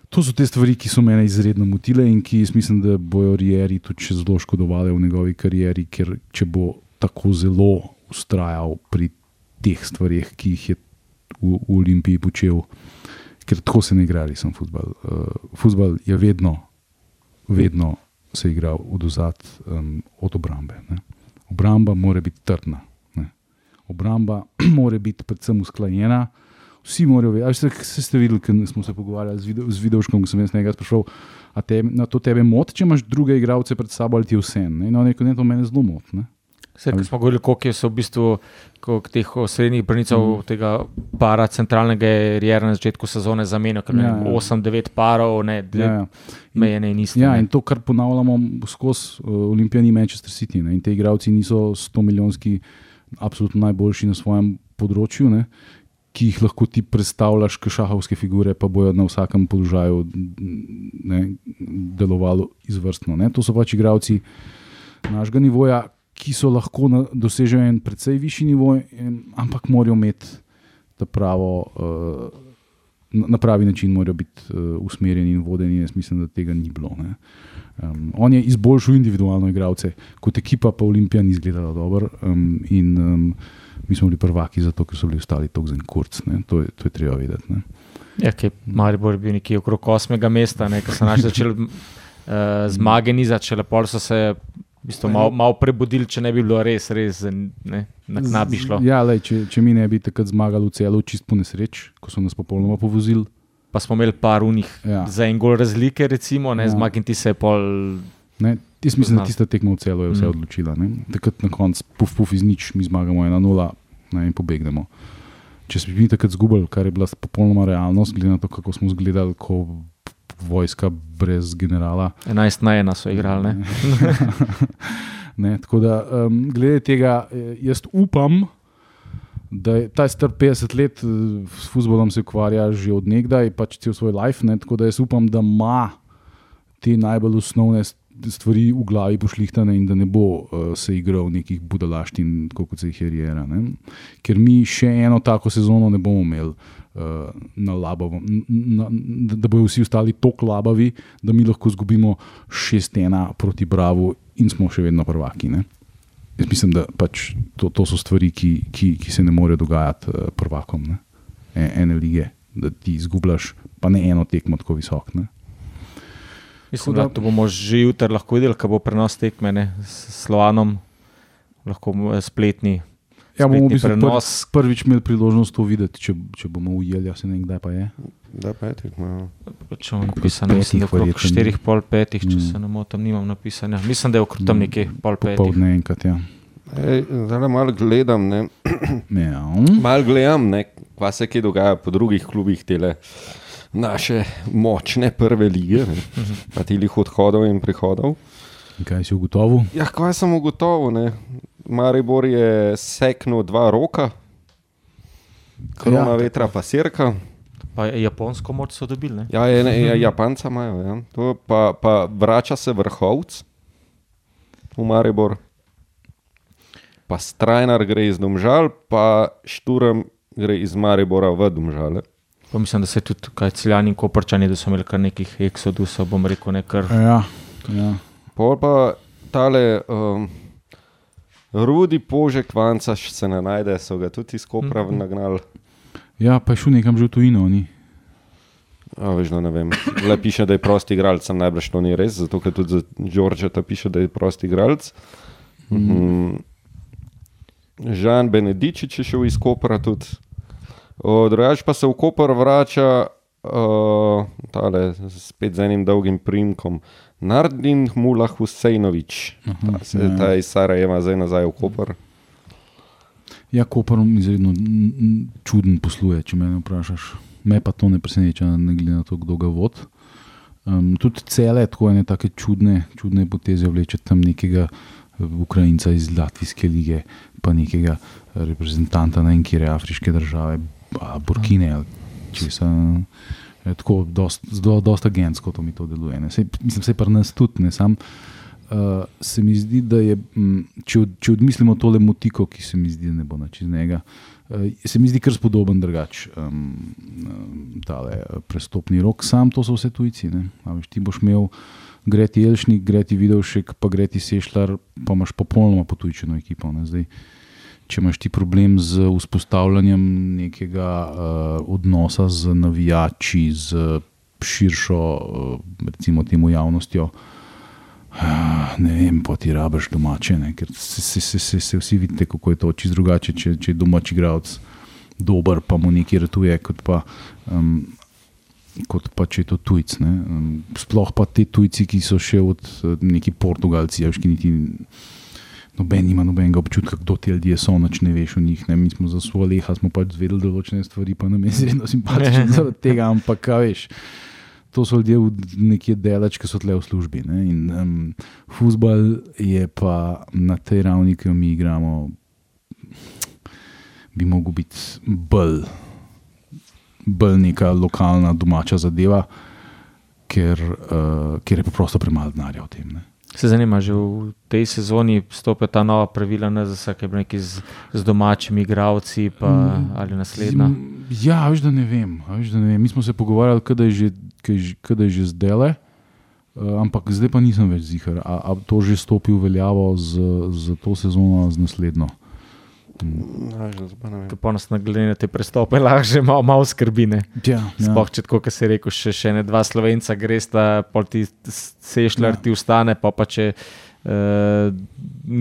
To so te stvari, ki so mene izredno motile in ki mislim, da bojo Rieri tudi zelo škodovali v njegovi karieri, ker če bo tako zelo ustrajal pri teh stvarih, ki jih je v, v Olimpiji počel, ker tako se ne igra, resno futbol. Uh, futbol je vedno, vedno se igra od ozad, um, od obrambe. Ne. Obramba mora biti trdna. Ne. Obramba <clears throat> mora biti predvsem usklajena. Vsi morajo vedeti, ali ste, se ste videli, ko smo se pogovarjali z, video, z Vidovškom, ko sem jaz nekaj sprašal, a te, na to tebe moti, če imaš druge igralce pred sabo ali ti je vse. Ne, no, neko, ne, to mene zelo moti. Vse, ko smo govorili, koliko je v bistvu teh srednjih brnicov, mm. tega para centralnega riera na začetku sezone zamenjal, ker Ja, ja, ja. 8-9 parov, ne, Ja, ja. mejene in iste. Ja, ne. in to, kar ponavljamo skozi uh, Olimpijo, ni Manchester City. Ne? In te igralci niso 100 milijonski, absolutno najboljši na svojem področju, ne? Ki jih lahko ti predstavljaš, kot šahovske figure, pa bojo na vsakem položaju ne, delovali izvrstno. Ne? To so pač igralci našega nivoja, ki so lahko na, dosežejo en precej višji nivo, in, ampak morajo imeti ta pravo. Uh, na pravi način morajo biti uh, usmerjeni in vodeni. Jaz mislim, da tega ni bilo. ne. Um, on je izboljšal individualno igralce, kot ekipa pa Olimpija ni izgledala dobro. Um, in um, mi smo bili prvaki zato, ker so bili ostali tako zelo kurc. ne. To, je- to je treba vedeti. ne. Ja, ki je Maribor bil nekje okrog osmega mesta, ko so naši začeli <laughs> uh, zmage nizati, šele pol so se v bistvu malo mal prebudili, če ne bi bilo res, res ne, na bi šlo. Ja, lej, če, če mi ne bi takrat zmagali v celu, čist po nesreč, ko so nas popolnoma povozili. Pa smo imeli par unih Ja. za en gol razlike, recimo, ne, Ja. ja. zmag in ti se je pol. Ne, Jaz mislim, da tista tekma v celo je vse Mm. odločila. Ne? Takrat na koncu, puf, puf, iz nič, mi zmagamo 1-0 ne, in pobegnemo. Če smo mi takrat zgubili, kar je bila popolnoma realnost, glede na to, kako smo izgledali, ko vojska brez generala. 11 na 1 so igrali. Ne? <laughs> ne, tako da, um, glede tega, eh, jaz upam, da je ta star 50 let eh, s futbolom se ukvarja že od nekdaj, pač cel svoj life. Ne, tako da jaz upam, da ima te najbolj osnovne st- stvari v glavi pošlihtane in da ne bo uh, se igral nekih budalaštin, kot se jih je Riera. Ne. Ker mi še eno tako sezono ne bomo imeli. Uh, na labavom, na, da, da bodo vsi ostali tako labavi, da mi lahko izgubimo 6-1 proti Bravo in smo še vedno prvaki. Ne? Jaz mislim, da pač to, to so stvari, ki, ki, ki se ne morejo dogajati uh, prvakom ne? E, ene lige, da ti izgubljaš, pa ne eno tekmo tako visok. Ne? Mislim, da da- to bomo že jutri lahko videli, ko bo prenos tekme ne, s Slovanom, lahko eh, spletni. Ja, bomo v bistvu pr, prenos. prvič imeli priložnost to videti, če, če bomo ujeli, se ne vem, kdaj pa je. Da, petih, no. Če imam Okrog napisano, mislim, da petih okrog. 4, pol 5, če Mm. se ne motim, nimam napisanja. Mislim, da je okrog tam Mm. nekje pol 5. Popoldne enkrat. Ja. Ej, Zdaj malo gledam, ne, <clears throat> Ja. malo gledam, ne, kva se kaj dogaja po drugih klubih tele. Naše močne prve lige, ne, pa tih odhodov in prihodov. Kaj si ugotovil? Ja, kaj sem ugotovil? Ne? Maribor je seknil dva roka, korona Ja. vetra pa sirka. Pa japonsko moč so dobili. Ne? Ja, je, ja, Japanca imajo. Ja. To Pa, pa vrača se vrhovc v Maribor. Pa Strajnar gre iz Domžal, pa Šturm gre iz Maribora v Domžale. Pa mislim, da se tudi kaj celjani in koprčani, da so imeli kar nekih eksodusov, bom rekel, nekar. Ja, ja. Pol pa tale um, Rudi Požek, Vanca se ne najde, so ga tudi iz Kopra Mhm. nagnali. ja, pa je šel nekam že v tujino. Ni? A, veš, no, ne vem. Le piše, da je prosti igralec, sem najbrž to ni res, zato ker tudi za Đorđeta piše, da je prosti igralec. Mm. Žan Benedičič je šel iz Kopra tudi. Drugač pa se v Koper vrača uh, tale, spet z enim dolgim primkom. Nardin Mulah Husejnovič, ta, se, ja. ta iz Sarajeva zdaj nazaj v Koper. Ja, Koper izredno čuden posluje, če me vprašaš. Me pa to ne preseneča, ne glede na to, kdo ga vodi. Um, tudi cele tako ene take čudne, čudne poteze vleče tam nekega eh, Ukrajinca iz Latvijske lige, pa nekega reprezentanta na enkire afriške države, Burkine ali česa. Je tako, zelo, dosta agentsko to mi to deluje. Sej, mislim, se pri nas tudi ne sam. Uh, se mi zdi, da je, m, če, od, če odmislimo tole motiko, ki se mi zdi, da ne bo nič iz njega, uh, se mi zdi kar spodoben drugač. Um, um, tale eh, prestopni rok, sam to so vse tujci. Veš, ti boš imel Greti Elšnik, Greti Vidovšek, pa Greti Sešljar, pa imaš popolnoma potujčeno ekipo. Ne. Zdaj, če imaš ti problem z vzpostavljanjem nekega uh, odnosa z navijači, z širšo, uh, recimo, temu javnostjo. Ah, Ne vem, pa ti rabiš domače, ne? ker se, se, se, se, se vsi vidite, kako je to čisto drugače, če, če je domač igralec dober, pa mu nekaj ratuje, kot pa, um, kot pa če je to tujc. Ne? Um, sploh pa ti tujci, ki so še od neki Portugalci, ja, ki niti noben ima nobenega občutka, kdo ti ljudje so, noč ne veš o njih. Ne? Mi smo za svoje leha, smo pač zvedeli določene stvari, pa nam je izredno simpatično <laughs> zaradi tega, ampak kaj veš. To so ljudje nekje delač, ki so tle v službi. Ne? In um, futbol je pa na tej ravni, ki jo mi igramo, bi mogel biti bolj, bolj neka lokalna, domača zadeva, ker, uh, ker je preprosto premalo denarja v tem. Ne? Se zanima, že v tej sezoni stopijo ta nova pravila, ne za vsake neki z, z domačimi igravci Mm, ali naslednja. Ja, veš, da ne vem. Veš, da ne vem. Mi smo se pogovarjali, kada je že, je kada je že zdaj. Uh, ampak zdaj pa nisem več zihar. A, a to že stopi v veljavo z, z to sezono, z naslednjo? Ja, pa ne vem. To pa nas na glede na te prestope <laughs> lahko že malo, malo skrbi. Ne? Ja, Sploh, če tako, kot si rekel, še, še ne dva slovenca gresta, pol ti sešljar, Ja. ti ustane, pa pa če uh,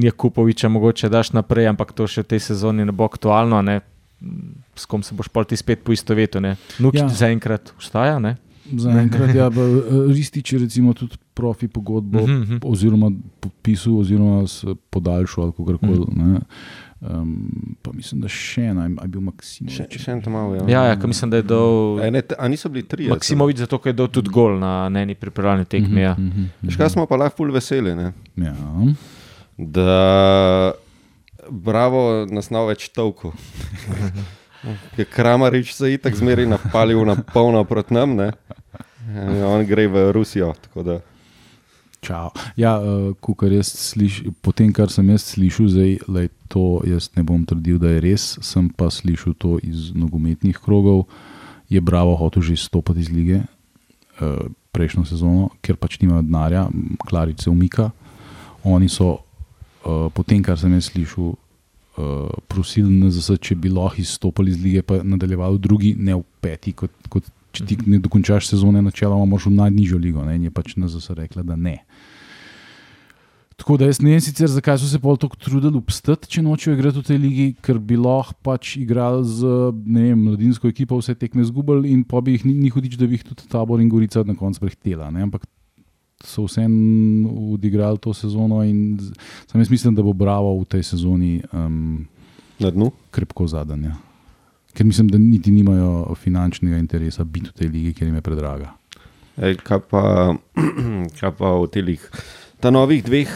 Jakupoviča mogoče daš naprej, ampak to še v tej sezoni ne bo aktualno. Ne? S kom se boš pol ti spet poistovetil. Nuki Ja. ja. zaenkrat ustaja. Ne? Zaenkrat, ja, pa, eh, Ristič je recimo tudi profi pogodbo, Mhm, mhm. oziroma podpisal, oziroma s podaljšal, ali kako koli. Mhm. Um, pa mislim, da še ena, je bil Maksim. Še, še en tam malo. Ja, ja, ker mislim, da je dol A, ne, a niso bili tri? Maksimovič, zato ker je dal tudi gol na eni pripravljalni tekmi. Ja. Škaj smo pa lahko ful veseli, ne? Ja. da bravo nas na več tolku. <laughs> Je Kramarič se itak zmeri napalil na polno proti nam, ne? In on gre v Rusijo. tako da- Čau. Ja, uh, kukar jaz sliš, po tem, kar sem jaz slišal, zdaj, lej, to jaz ne bom trdil, da je res, sem pa slišal to iz nogometnih krogov. Je Bravo hotel že stopiti iz lige uh, prejšnjo sezono, ker pač nimajo denarja, Klarič se umika. Oni so, uh, po tem, kar sem jaz slišal, uh, prosili NZS, če bi lahko izstopili iz lige, pa nadaljevali v drugi, ne v peti, kot, kot če ti ne dokončaš sezone, načeloma moraš v najnižjo ligo. Ne? In je pač NZS rekla, da ne. Tako da jaz ne vem sicer, zakaj so se pol tako trudili obstati, če nočejo igrati v tej ligi, ker bi lahko pač igrali z vem, mladinsko ekipo, vse tekme zgubili in pa bi jih ni, ni hudič, da bi jih tudi tabor in Gorica na koncu prehtela. Ne? Ampak so vseeno odigrali to sezono in sam jaz mislim, da bo Bravo v tej sezoni um, Na dnu? krepko zadanje. Ker mislim, da niti nimajo finančnega interesa biti v tej ligi, ker jim je predraga. Ej, kaj, pa, <clears throat> kaj pa v telih? Ta novih dveh,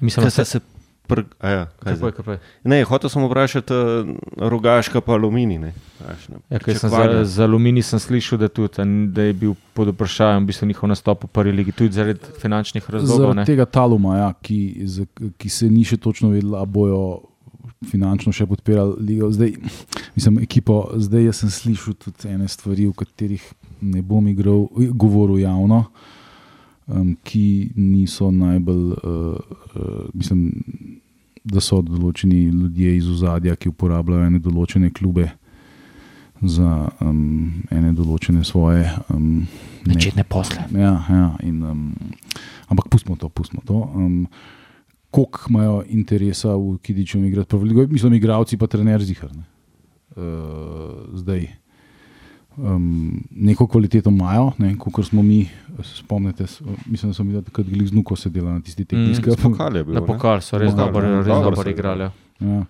Mislim, da ste se. Pr... a Ja, kako je? ne, hotel sem vprašati, uh, rogaška pa aluminij. ne. Veš, ne, Ja, za, za Alumini sem slišal, da, tudi, da je bil pod vprašanjem v bistvu njihov nastop v prvi ligi, tudi zaradi finančnih razlogov. Zaradi ne. tega taluma, ja, ki, z, ki se ni še točno vedela, ali bojo finančno še podpirali ligo. Zdaj, <laughs> mislim, ekipo, zdaj sem slišal tudi ene stvari, o katerih ne bom igral, govoril javno, um, ki niso najbolj, uh, uh, mislim, da so določeni ljudje iz ozadja, ki uporabljajo ene določene klube za um, ene določene svoje. Um, ne- Začetne posle. Ja, ja, in, um, ampak pustimo to, pustimo to. Um, Koliko imajo interesa v Kidiču igrati, pa veliko, mislim, igravci, pa trener zihar. Ne? Uh, zdaj. Um, neko kvaliteto imajo, kot smo mi, se spomnite, s- mislim, da smo bili takrat glih z nuko sedeli na tisti tekmi. Mm, Pokal je bil, Na ne? pokal so res dobro, res Dobro dobro so igrali. ja. Ja.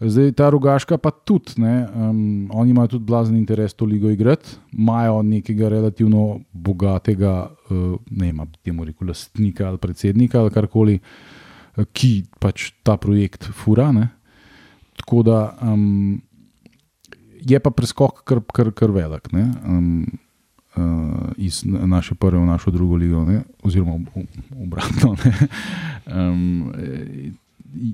Zdaj, ta rogaška pa tudi, ne, um, oni imajo tudi blazen interes to ligo igrati, imajo nekega relativno bogatega, uh, ne vem, temu rekel, lastnika ali predsednika ali karkoli, eh, ki pač ta projekt fura. Ne. Tako da um, je pa preskok kar, kar, kar velik. Ne, um, Uh, iz na- naše prve v našo drugo ligo, ne? oziroma ob- ob- obratno. ne. Um, I-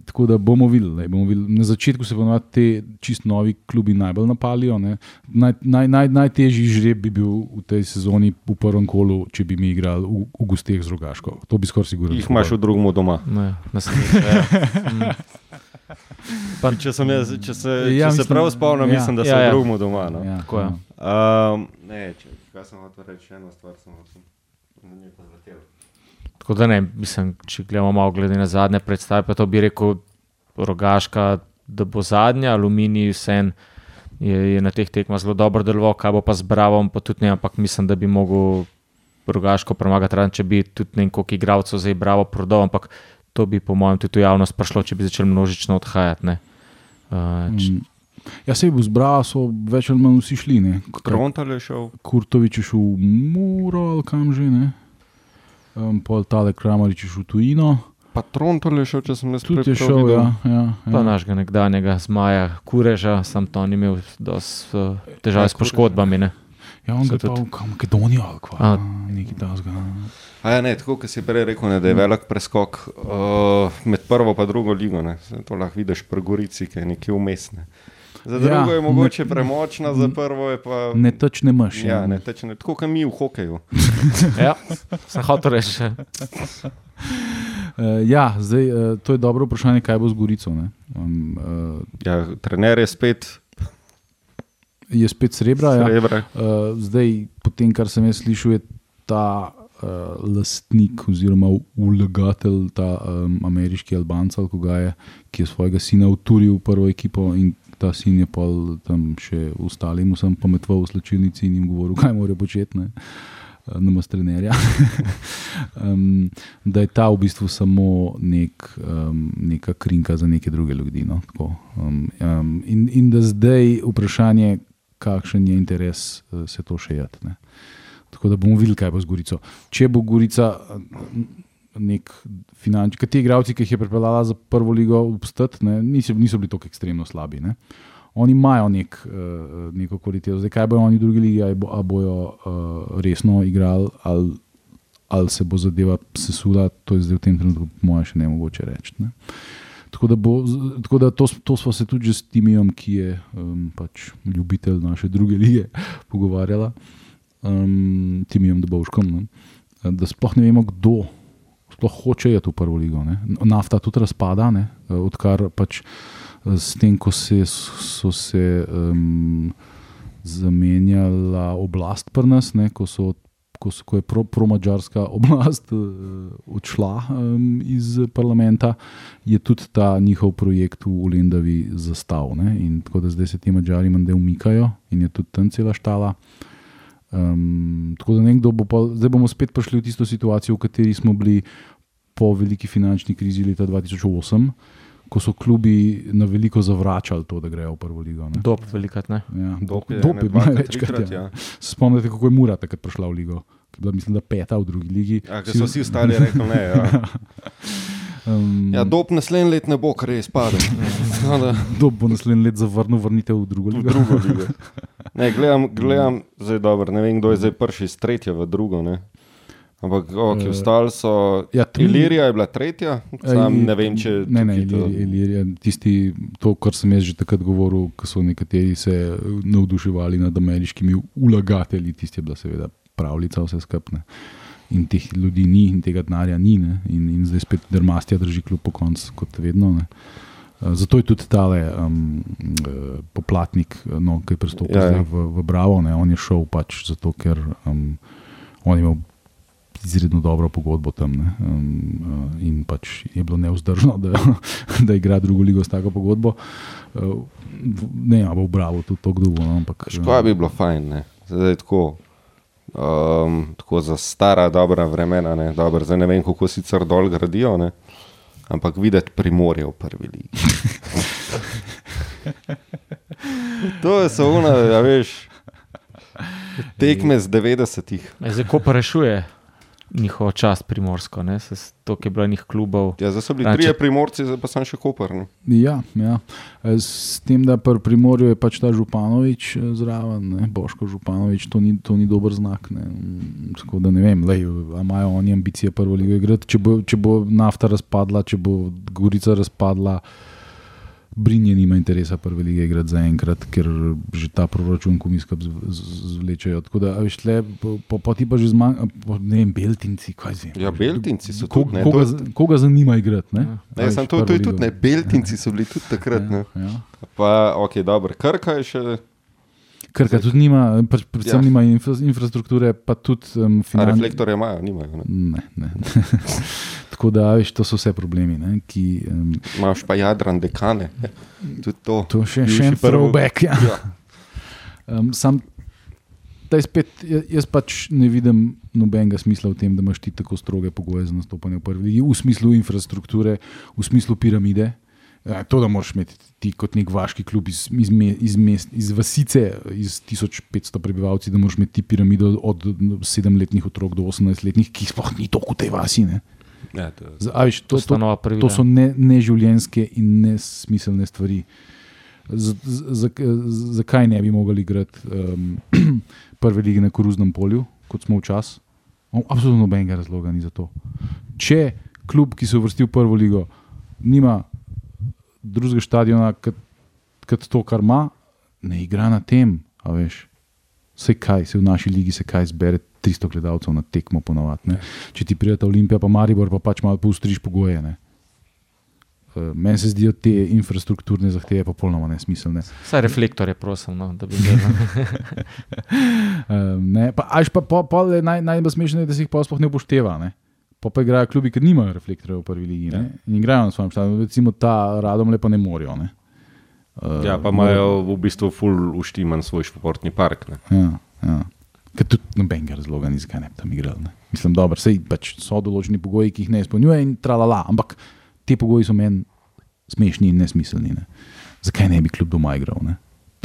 Tako da bomo videli, ne, bomo videli. Na začetku se ponovadi te čist novi klubi najbolj napalijo. ne. Naj, naj, naj, najtežji žreb bi bil v tej sezoni v prvem kolu, če bi mi igrali v, v gosteh z rogaško. To bi skoraj sigurno. Jih imaš v drugem doma. Ne, naslednjič, ja. <laughs> Mm. Pa, Če, sem jaz, če, se, Ja, ja, če se mislim- prav spomnim, ja. ja. mislim, da so Ja, ja, ja. v drugem doma. No. Ja, Tako je. Um, ne, če, kaj sem hotel reči, eno stvar sem pa zletel. Tako da ne, mislim, če gledamo malo glede na zadnje predstave, pa to bi rekel rogaška, da bo zadnja, aluminij vsem je, je na teh tekmah zelo dobro deloval, kaj bo pa z Bravom, pa tudi ne, ampak mislim, da bi mogel rogaško premagati, če bi tudi ne koliko igralcev zdaj Bravo prodal, ampak to bi po mojem tudi javnost prišlo, če bi začeli množično odhajati. Ne. Uh, č, Mm. Ja, se bil zbral, so več ali manj vsi šli. ne. Krontal je šel, Kurtovič je šel v Muro ali kam že, ne. Um, pol tale Kramarič je šel v tujino, pa Trontal je šel, če sem jaz tudi šel. videl. Ja, ja, pa ja. našega nekdanjega zmaja Kureža, sam to ni imel dosti uh, težav Ja, s poškodbami. Ne. Ja on ga je pa tudi- v Makedonijo ali kva. A. Nekaj tasga. A ja, ne, tako kot si prej rekel, ne, da je velik preskok uh, med prvo in drugo ligo. Ne. Saj To lahko vidiš pri Gorici, ki je nekje vmesne. Za Ja, drugo je mogoče ne- premočna, za prvo je pa. Ne teč ne maš. Ja, ne, teče, ne, tako kot mi v hokeju. <laughs> Ja, sem hotel reči. Uh, ja, zdaj, uh, to je dobro vprašanje, kaj bo z Gorico. ne. Um, uh, Ja, trener je spet je spet srebra. Ja. srebra. Uh, zdaj, po tem, kar sem jaz slišal, je ta uh, lastnik oziroma vlagatelj, ta um, ameriški Albanc, je, ki je svojega sina uturil v prvo ekipo in ta sin je pol tam še ostalim, sem pametval v slačilnici in jim govoril, kaj morajo početi. ne. nama strenerja. um, <laughs> da je ta v bistvu samo nek, um, neka krinka za neke druge ljudi. No? Tako, um, um, in, in da zdaj vprašanje, kakšen je interes, uh, se to še jed. Tako da bomo videli, kaj bo z Gorico. Če bo Gorica nek finančni, kaj ti igravci, ki jih je pripeljala za prvo ligo, obstati, niso, niso bili tako ekstremno slabi. Ne? Oni imajo nek, uh, neko kvaliteto, zdaj kaj bojo oni drugi ligi, ali bo, bojo uh, resno igrali, ali, ali se bo zadeva sesula, to je zdaj v tem trenutku, po mojem, še ne mogoče reči. Ne? Tako da, bo, tako da to, to smo se tudi s Timijem, ki je um, pač ljubitelj naše druge lige, <laughs> pogovarjala, um, Timijem Dobovškom, ne? da sploh ne vemo, kdo sploh hoče iti v prvo ligo. Ne? Nafta tudi razpada, ne? odkar pač s tem, ko se, so se um, zamenjala oblast pri nas, ne? ko so. Ko, so, ko je pro <laughs> oblast uh, odšla um, iz parlamenta, je tudi ta njihov projekt v Lendavi zastavil. Tako da zdaj se ti mađari manj umikajo in je tudi tam cela štala. Um, tako da nekdo bo pa, zdaj bomo spet prišli v tisto situacijo, v kateri smo bili po veliki finančni krizi leta 2008, ko so klubi na veliko zavračali to, da grejo v prvo ligo. Ne. Dob velikrat, ne? Ja, dob je največkrat. Ja. ja. Spomnite, kako je Mura takrat prišla v ligo, ki je bila, mislim, da peta v drugi ligi. Ja, ker so vsi ostali rekli ne. Ja. <laughs> Um, ja, dob naslednji let ne bo, kar res pade. dob bo naslednji let zavrnil vrnitev v drugo ligo. V drugo ligo. <laughs> Ne, gledam, gledam zdaj dobro, ne vem, kdo je zdaj prvi iz tretje v drugo. Ne. Ampak, ki ostali so. Ja, tri... Ilirija je bila tretja, sam ne vem, če. Ne, ne, Ilirija, Ilirija, tisti, to, kar sem jaz že takrat govoril, ko so nekateri se navduševali nad ameriškimi ulagatelji, tisti je bila seveda pravljica vse skupne. In teh ljudi ni, in tega denarja ni, in, in zdaj spet drmastja drži kljub po koncu, kot vedno. Ne. Eh, zato je tudi tale um, poplatnik, no, ki je pristopil ja, ja. v, v Bravo. Ne, on je šel pač zato, ker um, je imel izredno dobro pogodbo tam. Ne, um, in pač je bilo neuzdržno, da, da igra drugo ligo s tako pogodbo. Uh, ne, a bo v Bravo tudi to kdo. No, Škoda bi bilo fajn, ne. zdaj tako. Um, tako za stara, dobra vremena, ne, Dobar, zdaj ne vem, kako sicer dol gradijo. Ne ampak videti primorje v prvi ligi. <laughs> to je samo, da veš, tekme z 90-ih. Zdaj, ko pa rešuje njihovo čast primorsko, to je bilo njih klubov. Ja, zdaj so bili trije primorci, zdaj pa sem še kopr. Ja, ja. S tem, da pri primorju je pač ta Županovič eh, zraven, ne? Boško Županovič, to ni, to ni dober znak. Ne? Tako da ne vem, ali imajo oni ambicije prvo ligo igrati. Če bo, če bo nafta razpadla, če bo Gorica razpadla. Brinje nima interesa prve lige igrati za enkrat, ker že ta proračun komiska zvlečejo. Tako da, veš, tle, po, po ti pa že zmanjkajo, ne vem, beltinci, kaj zvem. Ja, beltinci so tu. Koga, koga, koga zanima igrati? Ne, ne veš, to, to je tudi, ne, beltinci so bili tudi takrat. Ja, ja. Pa, ok, dobro, krka je še. Krka tudi nima, pač predvsem ja. nima infra, infrastrukture, pa tudi um, finančne. Reflektorje imajo, nimajo. Ne, ne. ne. <laughs> Tako da, veš, to so vse problemi. Ne, ki, um, Imáš pa jadran, dekane. To, to še še en throwback. Ja. Ja. Um, sam, spet, jaz pač ne vidim nobenega smisla v tem, da imaš ti tako stroge pogoje za nastopanje v prvi ligi, v smislu infrastrukture, v smislu piramide. Ja, to, da moraš imeti ti kot nek vaški klub iz, iz, iz, mest, iz vasice, iz 1500 prebivalcev, da moraš imeti piramido od 7-letnih otrok do 18-letnih, ki sploh ni toliko v tej vasi. Ne? Ja, to, Aviš, to, to, to, to so neživljenjske ne in nesmiselne stvari. Zakaj ne bi mogli igrati um, <clears throat> prve lige na koruznem polju, kot smo včasih? Absolutno nobenega razloga ni za to. Če klub, ki se uvrsti v prvo ligo, nima drugega stadiona, kot to, kar ima, ne igra na tem. Vse kaj, se v naši ligi se kaj zbere, 300 gledalcev na tekmo, ponovadi. Če ti prijete Olimpija, pa Maribor, pa pač malo pustriš pogoje. Ne? Uh, meni se zdijo te infrastrukturne zahteve popolnoma nesmiselne. Vse reflektorje, prosim, no, da bi videl. uh, Až pa, pa, pa naj, najbolj smešno je, da si jih pa sploh ne upošteva. Ne? Pa pa igrajo klubi, ki nimajo reflektorjev v prvi ligi. Ja. In igrajo na svojem štadionu, recimo ta radom lepo ne morajo. Ne? Uh, ja, pa imajo v bistvu full uštiman svoj športni park. Ja, ja. Ker tudi nobenega razloga ni, zakaj ne bi tam igrali. Ne. Mislim, da pač so določeni pogoji, ki jih ne izpolnjuje in tralala, ampak ti pogoji so meni smešni in nesmiselni. Ne. Zakaj ne bi kljub doma igral? Ne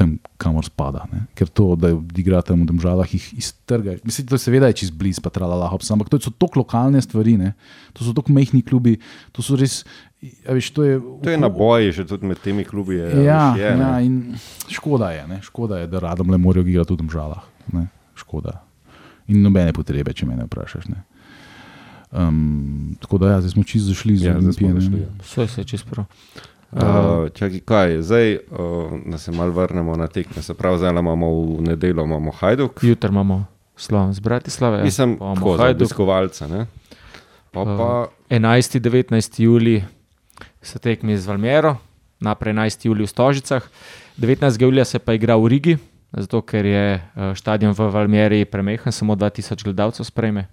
tam, kamor spada. Ne? Ker to, da igra tam v državah, jih iztrga. Mislim, da seveda je čez blizu, pa trala lahko, ampak to so tako lokalne stvari, ne? to so tako mehki klubi. To, res, viš, to, je, to je na boji, že tudi med temi klubi. Je, ja, viš, je, ja in škoda je, ne? škoda je, da radom le morajo igrati v državah. Škoda. In nobene potrebe, če me ne vprašaš. Ne? Um, tako da, ja, zdaj smo čisto zašli iz ja, Olimpije. Vse je čisto prav. Uh, čakaj, kaj, zdaj, uh, da se malo vrnemo na tekme. Se pravi, zdaj imamo v nedeljo imamo Hajduk. Jutri imamo Slovenc, Bratislava. Mislim, da imamo Hajdukovalce. Pa pa... Uh, 11. in 19. juli se tekmi z Valmero, naprej 11. juli v Stožicah, 19. julija se pa igra v Rigi, zato ker je stadion v Valmeri premehen, samo 2000 gledalcev sprejme.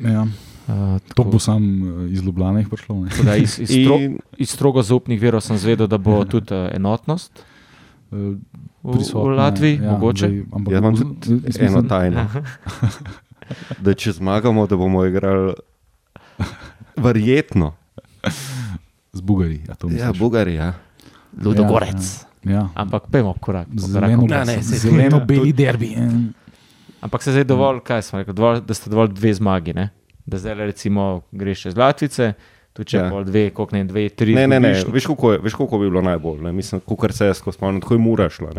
Ja. Uh, to bo sam uh, iz Ljubljana prišlo. Da, iz, iz, stro, iz strogo zaupnih verov sem zvedel, da bo tudi uh, enotnost. V, v Latviji, ja, mogoče. Ampak ja, imam tudi eno tajno. <laughs> da če zmagamo, da bomo igrali, <laughs> verjetno. Z Bugari. Ja, ja Bugari. Ja. Ludogorec. Ja, ja. Ampak pojmo, korak. Zeleno-beli derbi. Ampak se zdaj dovolj, kaj smo rekli, dovolj, da ste dovolj dve zmagi. Ne? Da zdaj recimo greš čez Latvice. Tu če ja. dve, koliko ne, dve, tri. Ne, ne, ne. Veš, kako bi bilo najbolj. Ne? Mislim, kar se je spomnil, tako je murašlo.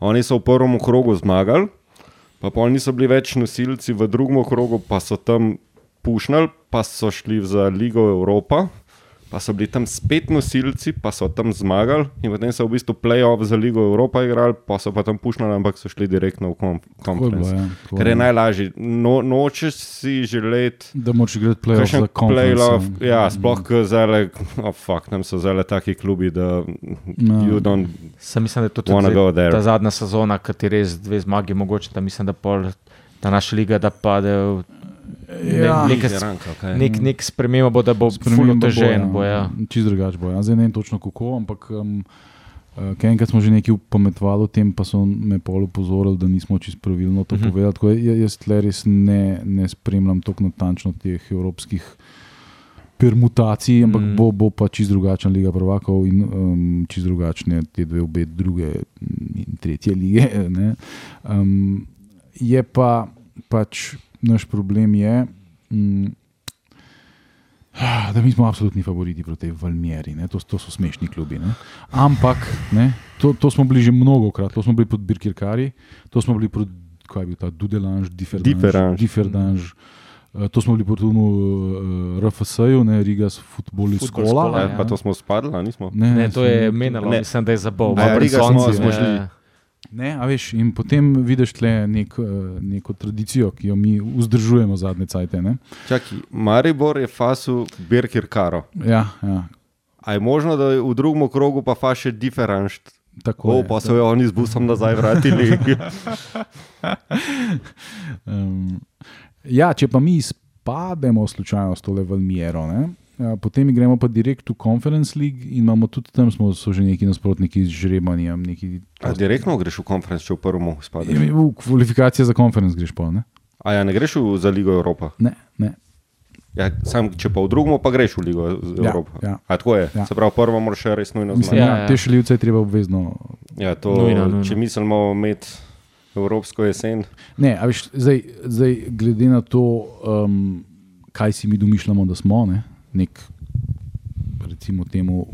Oni so v prvem krogu zmagali, pa pol niso bili več nosilci, v drugem krogu pa so tam pušnili, pa so šli za Ligo Evropa pa so bili tam spet nosilci, pa so tam zmagali in potem so v bistvu playoff za Ligo Evropa igrali, pa so pa tam pušnili, ampak so šli direktno v konferenco. Ja, Ker je najlažje. No, nočeš si želeti, da moraš igrati playoff za konferenco. Ja, sploh, ker zele, oh, fuck, tam so zele taki klubi, da no. don't. Sam mislim, da je to tudi ta zadnja sezona, ki ti res dve zmagi, mogoče da mislim, da pol. Ta naša liga, da pade v Ja. Nek, nek sprememba bo, da bo zelo težen. Ja. Čez drugače bo. Ja. Zdaj ne vem točno kako, ampak um, uh, enkrat smo že nekaj upametovali o tem, pa so me pol upozorili, da nismo čisto pravilno to uh mhm. -huh. povedali. Tako, jaz res ne, ne spremljam tako natančno teh evropskih. Permutacij, ampak mm. bo, bo pa čisto drugačna liga prvakov in um, čisto drugačne te dve, obe, druge in tretje lige. <laughs> Um, je pa pač naš problem je, mm, da mi smo absolutni favoriti proti Valmieri. To, to so smešni klubi. Ne? Ampak ne, to, to smo bili že mnogo krat, to smo bili pod Birkirkari, to smo bili pod kaj je bil ta Dudelanž, Differdanž. Uh, to smo bili proti uh, eh, RFS-ju, ne Riga, s futboli skola. Ja. Pa to smo spadli, nismo? Ne, ne to je menilo, mislim, da je za bov. Ja, Riga smo, smo šli. Ne, veš, in potem vidiš le nek, eh, neko tradicijo, ki jo mi vzdržujemo zadnje cajtke. Maribor je fasu Birkir Karo. Ja, ja. A je možno, da je v drugem krogu pa fa še diferenčt? Tako o, pa so jo oni z busom nazaj vrnili. um, <laughs> ja, če pa mi izpademo slučajno s tole Valmiero, ne? Ja, potem gremo pa direkt v Conference League in imamo tudi tam smo, že neki nasprotniki z žrebanjem. Neki... Direktno greš v Conference, če v prvem spadeš? Ja, v kvalifikacije za Conference greš pa. Ne? A ja, ne greš v, za Ligo Evropa? Ne. ne. Ja, sam, če pa v drugem, pa greš v Ligo Evropa. Ja, ja. A tako je. Ja. Se pravi, prvo moraš še res nujno znati. Ja, ja. Te šaljivce je treba obvezno. Ja, to, nujno, nujno. Če mislimo imeti Evropsko jesen. Ne, a veš, zdaj, zdaj glede na to, um, kaj si mi domišljamo, da smo. Ne? Nek, recimo, temu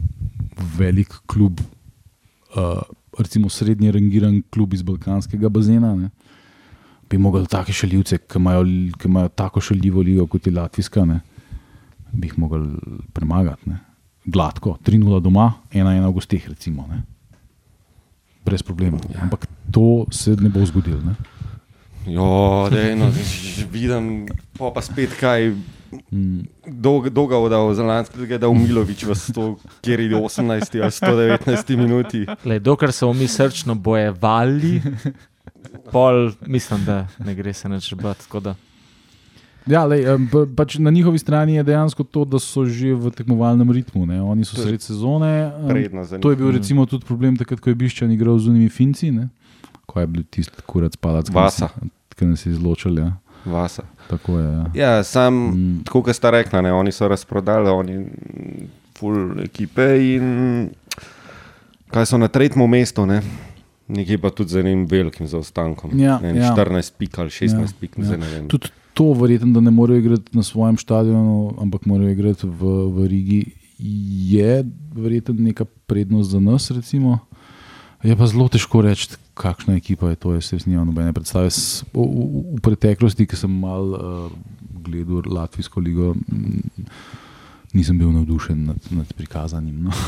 velik klub, uh, recimo srednji rangiran klub iz Balkanskega bazena. Ne? Bi mogli take šaljivce, ki imajo, ki imajo tako šaljivo ligo kot je Latvijska, ne? bi jih mogli premagati. Ne? Gladko, 3-0 doma, 1-1 v gostih, recimo. Ne? Brez problema. Ja. Ampak to se ne bo zgodilo. Jo, je eno, že vidim, pa, pa spet kaj. Dolga voda v Zelandski, da je Umilovič v 100, kjer je 18 ali 119 minuti. Le, dokler so mi srčno bojevali, pol, mislim, da ne gre se več bati. Ja, lej, pač na njihovi strani je dejansko to, da so že v tekmovalnem ritmu. Ne? Oni so sredi sezone. To je bil recimo tudi problem, takrat, ko je Biščan igral z unimi Finci, ne? ko je bil tisti kurac palac. Vasa. ki nas je izločil. Ja. Vasa. Tako je. Ja. Ja, sam, Mm. tako kot sta rekla, ne, oni so razprodali, oni full ekipe in kaj so na tretjem mestu, ne. Nekje pa tudi z enim velikim zaostankom. Ja, ne, ja. 14 pik ali 16 Ja, ja, pik, ja. ne vem. Tudi to, verjetno, da ne morejo igrati na svojem stadionu, ampak morajo igrati v, v Rigi, je verjetno neka prednost za nas. Recimo. Je pa zelo težko reči, kakšna ekipa je to. Jaz res nimam nobene predstave. S- V, v, v preteklosti, ki sem mal uh, gledal Latvijsko ligo, mm, nisem bil navdušen nad, nad prikazanim. No. <laughs>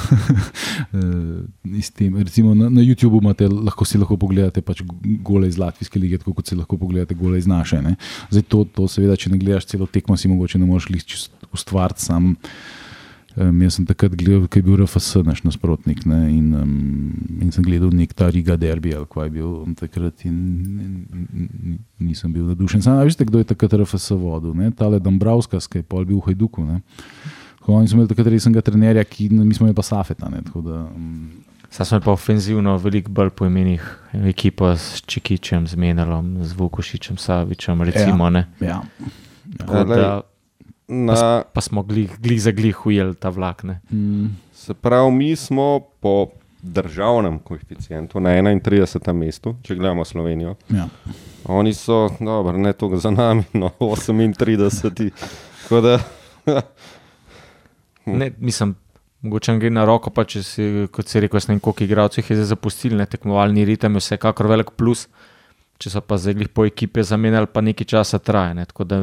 Eh, tem, recimo na, na YouTubu imate, lahko si lahko pogledate pač gole iz Latvijske lige, tako kot si lahko pogledate gole iz naše. Zdaj to, to seveda, če ne gledaš celo tekmo, si mogoče ne moreš ustvariti sam. Um, jaz sem takrat gledal, kaj je bil RFS, naš nasprotnik. Ne, in, um, in sem gledal nek ta Riga derbi, ali kaj je bil takrat, in, in, in nisem bil navdušen. Sam veste, kdo je takrat RFS vodil? Ne? Tale Dombravskas, ki je pol bil v Hajduku. Ne? Tako, oni so imeli takrat resnega trenerja, ki mi smo imeli pa Safeta. Ne? Tako da, um, Zdaj smo pa ofenzivno, veliko bolj po imenih, ekipo s Čikičem, z Menelom, z Vukošičem, Savičem. Recimo, ja. ja. Tako Glej, da, Na, pa smo glih, glih za glih ujeli ta vlak. Ne. Mm, se pravi, mi smo po državnem koeficientu na 31. mestu, če gledamo Slovenijo. ja. Oni so, dobro, ne toliko za nami, no 38. Tako da, <laughs> Ne, mislim, mogoče nam gre na roko, pa če si, kot si rekel, s nekim koliko igralcev je zdaj zapustili, ne tekmovalni ritem je vsekakor velik plus. Če so pa zdaj po ekipe zamenjali, pa nekaj časa traje. Ne. Tako da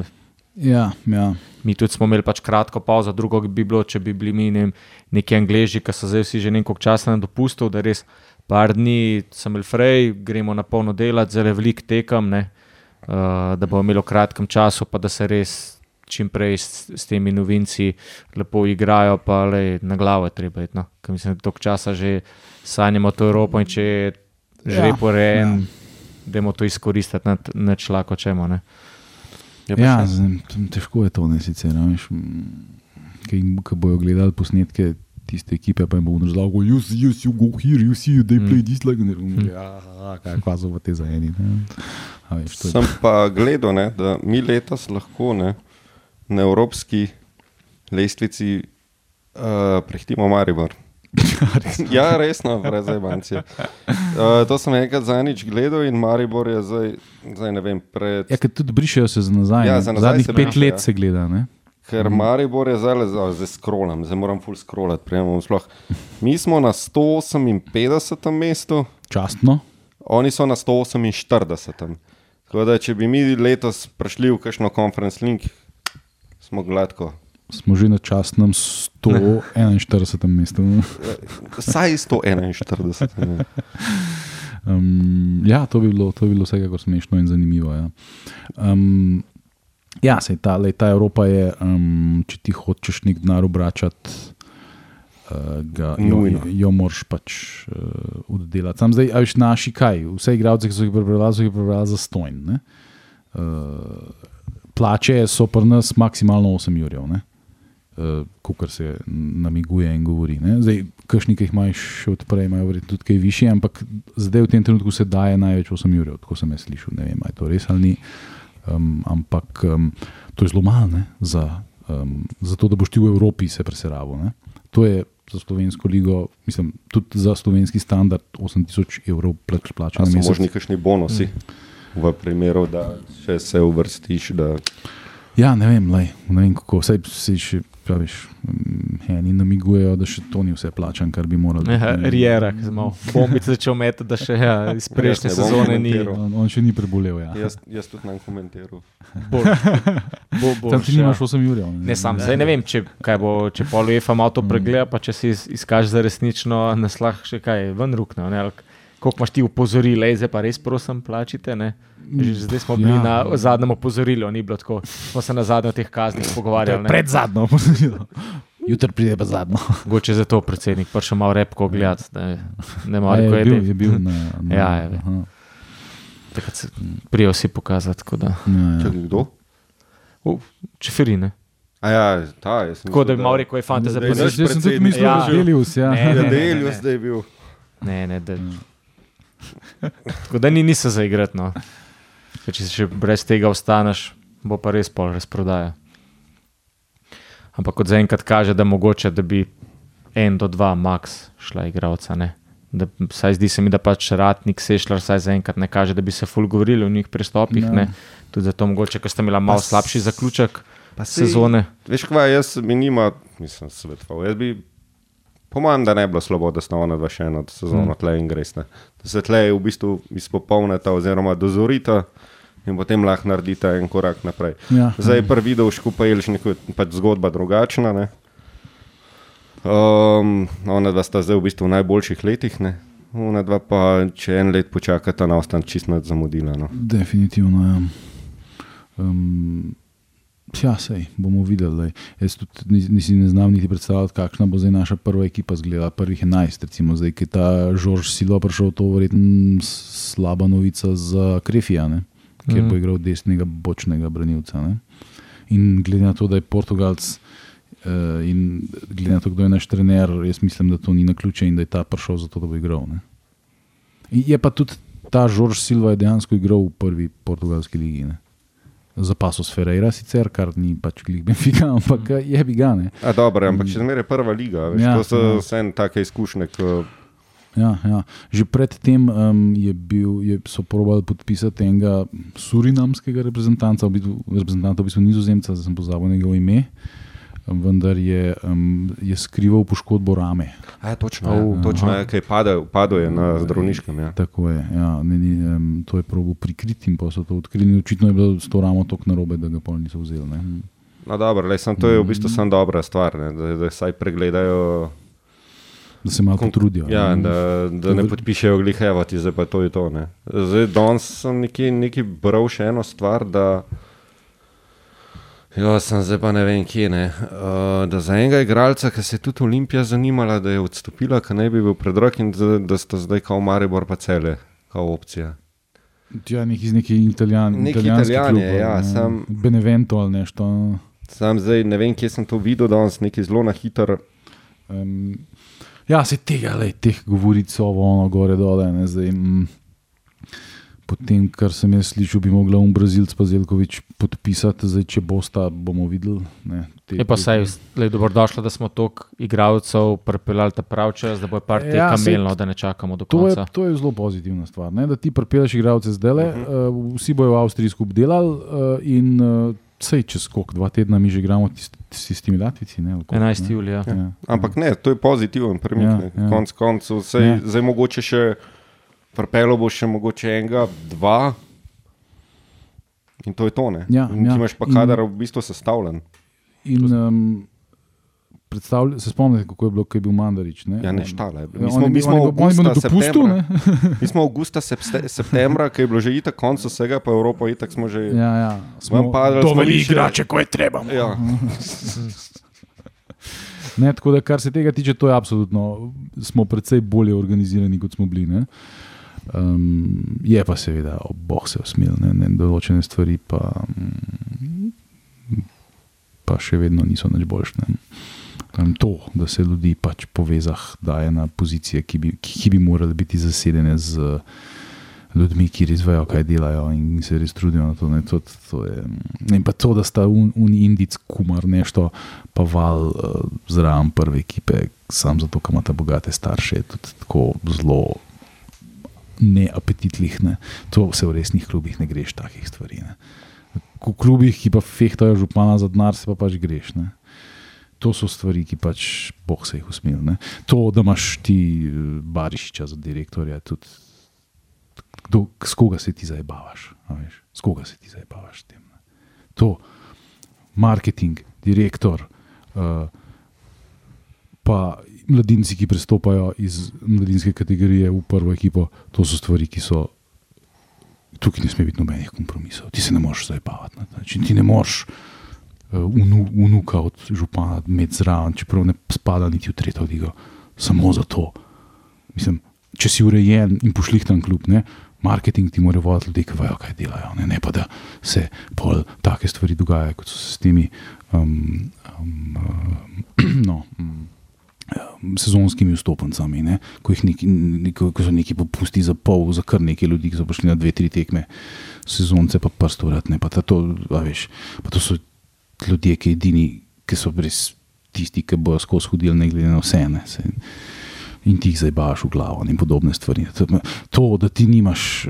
Ja, ja. Mi tudi smo imeli pač kratko pauzo, drugo bi bilo, če bi bili mi ne, vem, neki angliži, ki so zdaj vsi že nekaj časa na dopustu, da res par dni sem imel frej, gremo na polno delati, zelo velik tekam, ne, uh, da bomo imeli v kratkem času, pa da se res čim prej s, s temi novinci lepo igrajo, pa le na glavo je treba iti. No. Ker mislim, da toliko časa že sanjamo to Evropo in če je že Ja, lepo rejen, ja. da to izkoristiti, na člako čemo. Ne. Je Ja, še- z- t- težko je to, ne sicer. a Veš, mm, Ko bojo gledali posnetke tiste ekipe, pa jim bodo razlagali, you, you, you go here, you see, they play this like. Mm. Ja, kaj kvazo v te za eni. ne. A Veš, Sem pa gledal, ne, da mi letos lahko ne, na evropski lestvici uh, prehtimo Maribor. <laughs> ja, resno, brez ebancije. Uh, to sem enkrat zadnjič gledal in Maribor je zdaj, zdaj ne vem, pred. Ja, ker tudi brišejo se za nazaj. Ja, za nazaj Zadnjih pet briše, let ja. se gleda. Ne? Ker Maribor je zdaj, o, zdaj scrollam, zdaj moram full scrollati. Mi smo na 158. mestu, Častno. oni so na 148. Tako da, če bi mi letos prišli v kakšno conference link, smo gladko. Smo že na častnem 141. mestu. Vsaj 141. ne. Um, ja, to bi bilo, to bi bilo vsekakor smešno in zanimivo. Ja, um, ja sej ta, lej, ta Evropa je, um, če ti hočeš nek denar obračati, uh, ga, jo, Nujno. jo moraš pač uh, oddelati. Sam zdaj, a veš, naši kaj, vse igralce, ki so jih prebrali, so jih prebrali za stojn. Uh, plače so pri nas maksimalno 8 jurjev. ne. Uh, Kot se namiguje in govori. Ne? Zdaj, kakšni, ki jih imaš še odprej, imajo verjetno tudi kaj više, ampak zdaj v tem trenutku se daje največ 8 ur, tako sem jaz slišal. Ne vem, ali je to res ali ni. Um, ampak um, to je zelo malo za, um, za to, da boš ti v Evropi se preseravil. Ne. To je za slovensko ligo, mislim, tudi za slovenski standard 8000 evrov plač, plača A na so možni kakšni bonusi v primeru, da še se uvrstiš. Da... Ja, ne vem, lej, ne vem kako. Vse si še, praviš, mm, eni namigujejo, da še to ni vse plačan, kar bi morali. Ja, biti, ne. Rijera, bombice začel metati, da še ja, iz prejšnje ne bom sezone ni. On, on še ni prebolel. Ja. Jaz, jaz tudi nam komentiral. <laughs> Bolj, bo, bo, Tam ti nimaš 8 ur. Ne, sam zdaj ne vem, če, kaj bo, če pol UEFA malo to pregleda, pa če si iz- izkaž za resnično naslah še kaj ven rukne. Ne, ali koliko imaš ti upozoril, zdaj pa res prosim, plačite. Ne? Že zdaj smo bili Ja. ja. na zadnjem opozorilu, ni bilo tako. Smo se na zadnjem teh kaznih pogovarjali. ne. Pred zadnjo, jutri pride pa zadnjo. Mogoče je zato predsednik prišel malo repko gledati, da ne, ne more Je, je, bil, je. bil na. <laughs> na Ja, je. Takrat se prijo vsi pokazati. tako da. ja, Če ja. kdo? V Čeferine. A ja, ta je. Tako da bi malo rekel, je fanta za Da je Zdaj, naš poziv. zdaj sem tudi mislil, Ja. da je Delius. Ja. Ne, Ja, ne, <laughs> ne, Delius ne. zdaj je bil. Ne, ne, da. Tako da ni niso zaigrati. No. Ker če še brez tega ostaneš, bo pa res pol razprodaja. Ampak kot zaenkrat kaže, da mogoče, da bi en do dva max šla igralca. Ne? Da, saj zdi se mi, da pač ratnik sešljar, saj zaenkrat ne kaže, da bi se ful govorili o njih pristopih. Ne. Tudi zato mogoče, ker sta imela malo s- slabši zaključek Pa sej- sezone. Veš, kaj jaz mi nima, mislim, svetoval. Jaz bi, po mojem, da ne bi bilo slabo, da ona dva še eno sezono mm. tle in greste. Da se tle v bistvu izpopolnita oziroma dozorita in potem lahko naredita en korak naprej. Ja. Zdaj je prvi video škupa Jelšnik, pač zgodba drugačna. Ne? Um, ona dva sta zdaj v bistvu v najboljših letih, ne? ona dva pa če en let počakata na ostan čist nad zamudila. No. Definitivno. Ja. Um, ja, sej bomo videli. lej. Jaz tudi ni, nisi ne znam niti predstavljati, kakšna bo zdaj naša prva ekipa zgledala, prvih 11. Recimo, zdaj, ki je ta Žorž Silo prišel, to verjetno slaba novica za Krefija, ne? kjer Mhm. bo igral desnega bočnega branilca. Ne? In glede na to, da je Portugalc. Uh, in glede na to, kdo je naš trener, jaz mislim, da to ni na ključe in da je ta prišel zato, da bo igral. Ne? Je pa tudi ta Žorž Silva dejansko igral v prvi portugalski ligi. Ne? Za pasos Ferreira, sicer, kar ni pač klik Benfica, <laughs> ampak eh, je bi ga. Dobro, ampak še zmeraj je prva liga. Veš, Ja, to so ja. vse take izkušnje. Ko, Ja, ja. Že predtem um, je bil, je, so probali podpisati enega surinamskega reprezentanta, v bistvu, reprezentanta v bistvu nizozemca, zdaj sem pozabil njegovo ime, um, vendar je, um, je skrival poškodbo rame. a, ja, točno, Au, je, točno je, kaj padel, padel je na zdravniškem. Ja. Tako je, ja, ne, ni, um, to je probo prikriti in pa so to odkrili. Očitno je bilo s to ramo tako narobe, da ga pol niso vzeli. Ne. No, dobro, le, sam, to je v bistvu samo dobra stvar, ne, da, da saj pregledajo. Da se malo potrudijo. Ja, ne. da, da ne podpišejo glihevo, ti zdaj pa to je to. Ne. Zdaj, danes sem neki, neki bral še eno stvar, da. Jo, sem zdaj pa ne vem, kje ne. Uh, da za enega igralca, ki se je tudi Olimpija zanimala, da je odstopila, ki naj bi bil predrok in da, da sta zdaj kao Maribor pa cele, kao opcija. Ja, neki iz neki italijan, italijanski Italijani, klub, ja, ne. sam- Benevento ali nešto. Sam zdaj ne vem, kje sem to videl, danes neki zelo na hitro. Um, ja, se tega, lej, teh govoric o ono, gore, dole. Ne, zdaj, mm, potem, kar sem jaz slišal, bi mogla um Brazilc pa Zelkovič podpisati, zdaj, če bosta, bomo videli. Ne, te, Je pa saj le dobrodošlo, da smo toliko igralcev pripeljali ta prav čas, da bo par te Ja, ja, kamelno, da ne čakamo do To je, konca. to je zelo pozitivna stvar. Ne? Da ti pripeleš igralce zdaj, uh -huh. uh, vsi bojo v Avstriji skupaj delali uh, in uh, sej čez koliko, dva tedna mi že igramo tisti- s temi Latvici. Ne, koliko, 11. ne? julija. Ja. Ampak ne, to je pozitiven premik. Ja, Ja, ja. ja. Konc koncev, sej, Ja. ja. zdaj mogoče še, prepelo bo še mogoče enega, dva. In to je to. Ne? Ja, in ja. imaš pa In- kader v bistvu sestavljen. In um, se spomnite, kako je bilo, ko je bil Mandarič. Ne? Ja, ne štale. Ja, Mi smo, <laughs> mi smo avgusta, septembra, mi smo avgusta, septembra, ki je bilo že itak konec vsega, pa Evropa itak smo že. Ja, ja. Vam padali smo doveli višje. igrače, ko je treba. Ja. <laughs> Ne, tako da, kar se tega tiče, to je absolutno, smo precej bolje organizirani, kot smo bili. Ne? Um, je pa seveda, oh, boh se usmil, ne, ne, določene stvari pa, pa še vedno niso nič boljše. Um, to, da se ljudi pač po vezah daje na pozicije, ki bi, ki, ki bi morale biti zasedene z ljudmi, ki res vejo, kaj delajo in se res trudijo na to. Ne, to, to je, in pa to, da sta un, un indic kumar nešto, pa val uh, zraven prve ekipe, sam zato, ker imata bogate starše, je tudi tako zelo neapetitlih. Ne. To se v resnih klubih ne greš takih stvari. Ne. V klubih, ki pa fehtajo župana za denar, se pa pač greš. Ne. To so stvari, ki pač boh se jih usmil. Ne. To, da imaš ti eh, Barišiča za direktorja, tudi kdo, s koga se ti zabavaš. S koga se ti zabavaš tem. Ne. To, marketing, direktor, uh, pa mladinci, ki prestopajo iz mladinske kategorije v prvo ekipo, to so stvari, ki so. Tukaj ne sme biti nobenih kompromisov, ti se ne moreš zabavati na ta način. Ti ne moreš unu, unuka od župana imeti zraven, čeprav ne spada niti v tretjo ligo, samo zato. Mislim, če si urejen in pošlihtan klub, ne, marketing ti mora voditi ljudi, ki vejo, kaj delajo. Ne, ne pa da se pol take stvari dogajajo, kot so se s temi. Um, um, uh, <clears throat> no, um, sezonskimi vstopnicami, ne, ko, neki, ko, ko so neki popusti za pol, za kar nekaj ljudi, ki so prišli na dve, tri tekme, sezonce pa prsto vratne. Pa, to, veš, pa to so ljudje, ki, edini, ki so res tisti, ki bojo skozi hodili, ne glede na vse. Ne, se, in ti jih zdaj baš v glavo in podobne stvari. To, da ti nimaš.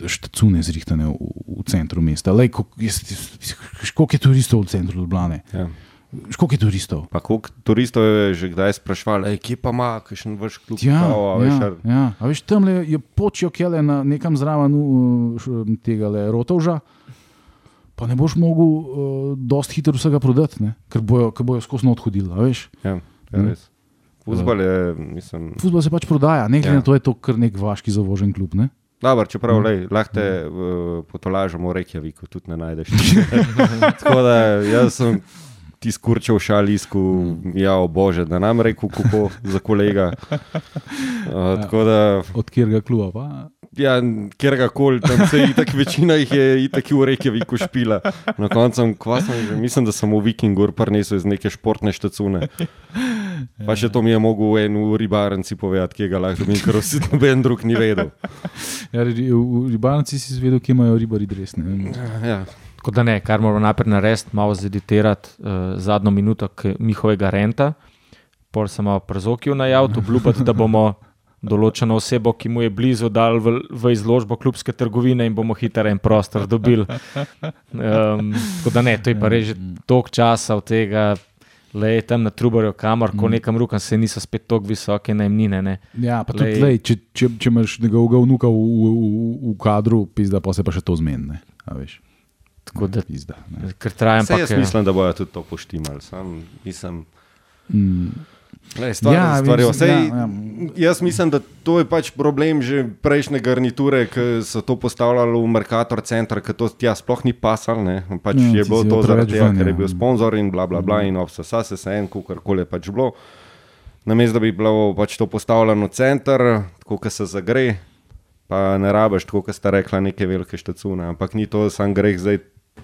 Štacune zrihtane v, v centru mesta. Koliko je turistov v centru Ljubljana? Ja. Koliko je turistov? Pa koliko turistov je že kdaj sprašval, kje pa ima, kaj še vrš klub? Ja, kao, ja, veš, ja. A veš, tam je počijo kele na nekam zraven uh, tega le rotovža, pa ne boš mogel uh, dosti hitro vsega prodati, ne? ker bojo, ker bojo skozi not hodili, veš? Ja, ja res. Fuzbol, je, mislim... Fuzbol se pač prodaja, ne glede ja. na to, je to kar nek vaški zavožen klub, ne? Dobar, čeprav mm. lahko te uh, potolažemo v Reykjaviku, tudi ne najdeš. <laughs> Tako da jaz sem ti skurčal šalijsku, mm. ja, o bože, da nam reko, kako za kolega. <laughs> Uh, da, Od kjer kluba? Pa? Ja, kjer koli, tam se je tako večina jih je tako v reki, vi košpila. Na koncu, mislim, da sem v Vikingu prinesel iz neke športne štacune. Pa še to mi je mogel v ribarnici povedati, kje ga lahko dobim, ker vsi noben drug ni vedel. Ja, v ribarnici si izvedel, kje imajo ribari dresne. Ja. Tako da ne, kar moramo najprej narediti, malo zeditirati uh, zadnjo minuto njihovega renta, pol sem malo prezokil na javno, obljubiti, da bomo določeno osebo, ki mu je blizu, dal v, v izložbo klubske trgovine in bomo hitro en prostor dobili. Um, tako da ne, to je pa reže toliko časa od tega. Le tam na Trubarju, kamor, ko mm. nekam rukam, se niso spet tako visoke najmnine. Ne. Ja, pa lej, tudi, lej, če, če, če imaš njegovega vnuka v, v, v, v kadru, pizda, pa se pa še to zmeni. Tako da pizda. Ker trajam pa. Jaz mislim, da bojo tudi to poštimali. Sam, mislim, mm. Le, stvar, ja, stvar vse, ja, ja. Jaz mislim, da to je pač problem že prejšnje garniture, ki so to postavljali v Merkator center, ker to tja sploh ni pasal. Pač ja, je bilo to zaradi tega, ker je bil ja. sponzor in bla bla bla mm. in vse se se en, kar je pač bilo. Namesto da bi bilo pač to postavljeno v center, tako da se zagre, pa ne rabiš, tako kot sta rekla, neke velike štacune. Ampak ni to sam greh zdaj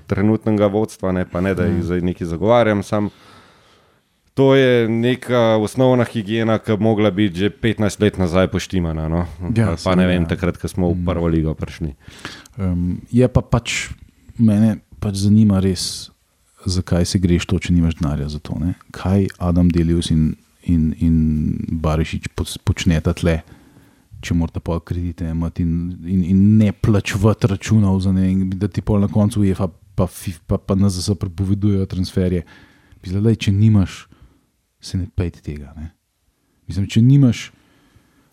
trenutnega vodstva, ne pa ne, da jih ja. zdaj neki zagovarjam. Sam, to je neka osnovna higiena, ki bi mogla biti že 15 let nazaj poštimana. No? Ja, pa, pa ne vem, ja. takrat, ko smo v mm. prvo ligo prišli. Um, je pa pač mene pač zanima res, zakaj se greš to, če nimaš denarja za to. Ne? Kaj Adam Delius in, in, in Barišič počneta tle? če morate pa kredite imeti in, in, in ne plačevati računov, ne, da ti pol na koncu je, pa, pa, pa, zase prepovedujejo transferje. Zdaj, če nimaš, se ne pejte tega. Ne. Mislim, če nimaš,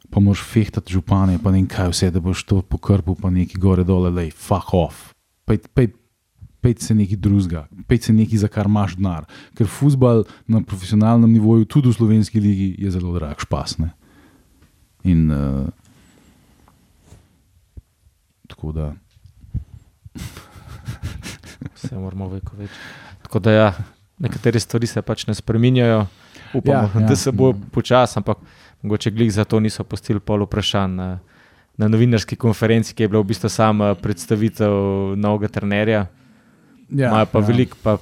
pa moš fehtati župane, pa ne vem kaj vse, da boš to pokrpil, pa neki gore dole, lej, fuck off. Pejte pej, pej se nekaj drugega, pejte se nekaj, za kar imaš denar. Ker futbal na profesionalnem nivoju, tudi v slovenski ligi, je zelo drag špas. Ne. In uh, tako da. <laughs> Vse moramo veliko več. Tako da, ja, nekatere stvari se pač ne spremenjajo, upamo, ja, ja. da se bo počasi, ampak mogoče glih za to niso postili pol vprašanj. Na, na novinarski konferenci, ki je bila v bistvu sama predstavitev novega trenerja, ja, imajo pa ja. veliko, pa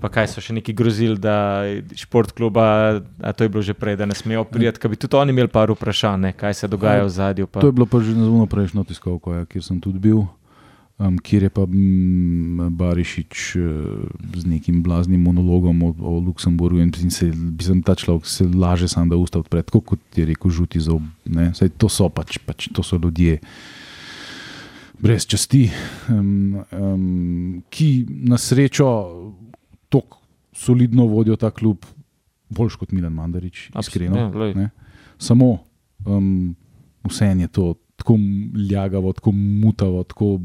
pa kaj so še neki grozili, da šport kluba, a to je bilo že prej, da ne smejo prijeti, kaj bi tudi oni imeli par vprašanj, kaj se dogaja v zadju. Pa. To je bilo pa že na zelo prejšnjo tiskovko, ja, kjer sem tudi bil. Um, kjer je pa m, Barišič uh, z nekim blaznim monologom o, o Luksemburgu in se, sem ta človek se laže sam, da usta odpre, kot je rekel, žuti zob. Saj, to so pač, pač to so ljudje brez časti, um, um, ki na srečo tako solidno vodijo ta klub, boljš kot Milan Mandarič, iskreno. Ja, Samo um, vse je to tako ljagavo, tako mutavo, tako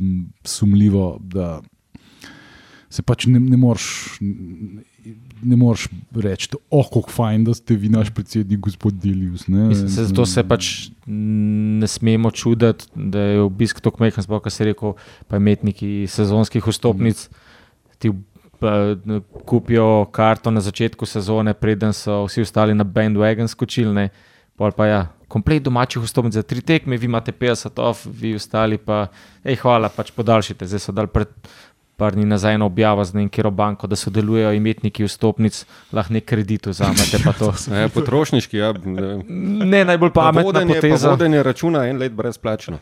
sumljivo, da se pač ne, ne moreš. Ne moreš reči, oh, kako fajn, da ste vi naš predsednik, gospod Delius. Se, zato se pač ne smemo čuditi, da je obisk tako majhen, sploh, kar se rekel, pa imetniki sezonskih vstopnic. Ti kupijo karto na začetku sezone, preden so vsi ostali na bandwagon skočili. Pa ja, komplet domačih vstopnic za tri tekme, vi imate 50 of, vi ostali pa, hej, hvala, pač podaljšite. Zdaj so dal pred, par dni nazaj eno objavo z nekero banko, da sodelujejo imetniki vstopnic, lahko nek kredit vzamete. <laughs> Ja, potrošniški, ja. Ne. Ne najbolj Pa pametna vodenje, poteza. vodenje računa en let brezplačno.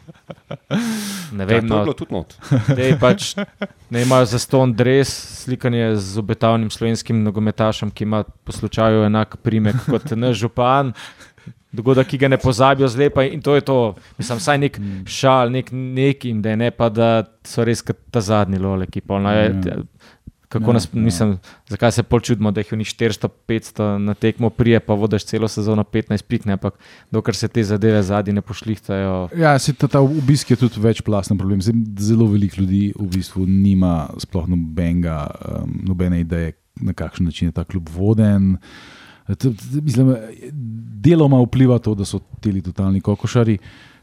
Ne Ja, vem, je no, bilo tudi not. <laughs> Dej pač, ne imajo za ston dres, slikanje z obetavnim slovenskim nogometašem, ki ima po slučaju enak primek kot naš župan. Dogodek, ki ga ne pozabijo, zlepa in to je to. Mislim, saj nek šal, nek, nek in da je ne pa, da so res ta zadnji lole, ki polno je. Ja. Kako Ja, nas, ja. mislim, zakaj se pol čudimo, da jih ni 400-500 na tekmo prije, pa vodiš celo sezono 15 pikne, ampak dokler se te zadeve zadnji ne pošlihtajo. Ja, se ta, ta obisk je tudi večplasten problem. Zelo veliko ljudi v bistvu nima sploh nobenega, um, nobene ideje, na kakšen način je ta klub voden. T- Mislim, deloma vpliva to, da so ti totalni kokošari,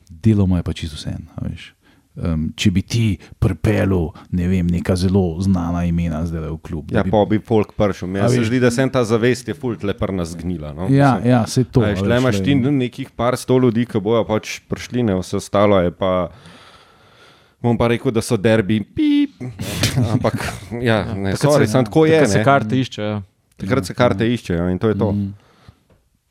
deloma je pa čisto vse. Um, če bi ti pripeljal, ne vem, neka zelo znana imena zdaj v klub. Ja, bi- pa bi folk pršel. A Meni se zdi, da se ta zavest je fult leper nas gnila. No? ja, Mislim, ja, se to. veš, Le imaš ti nekih par sto ljudi, ki bojo pač prišli, ne vse ostalo je pa. Bom pa rekel, da so derbi, pip. <laughs> Ampak, ja, ne, takrat sorry, se- samo tako je. Se karte iščejo. Takrat se karte iščejo in to je to. Mm.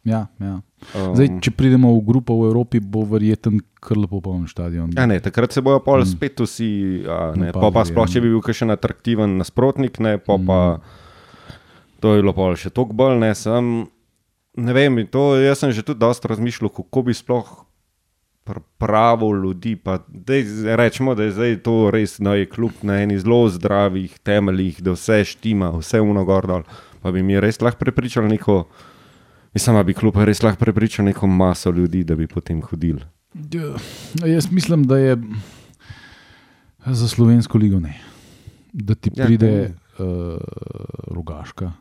Ja, ja. Um, Zdaj, če pridemo v grupo v Evropi, bo verjeten kar lepo poln stadion. Ja, ne, takrat se bojo pol spet vsi, a, ne, pa, pa Napadli, sploh, ja. če bi bil kakšen atraktiven nasprotnik, ne, pa, pa to je bilo pol še toliko bolj, ne, sem, ne vem, to, jaz sem že tudi dosta razmišljal, kako bi sploh pravo ljudi, pa dej, rečemo, da je zdaj to res, da je kljub na eni zelo zdravih temeljih, da vse štima, vse uno gor dol, pa bi mi res lahko prepričal neko, mislim, da bi kljub res lahko prepričal neko maso ljudi, da bi potem hodili. Ja, jaz mislim, da je za slovensko ligo ne. Da ti Ja, pride uh, rogaška.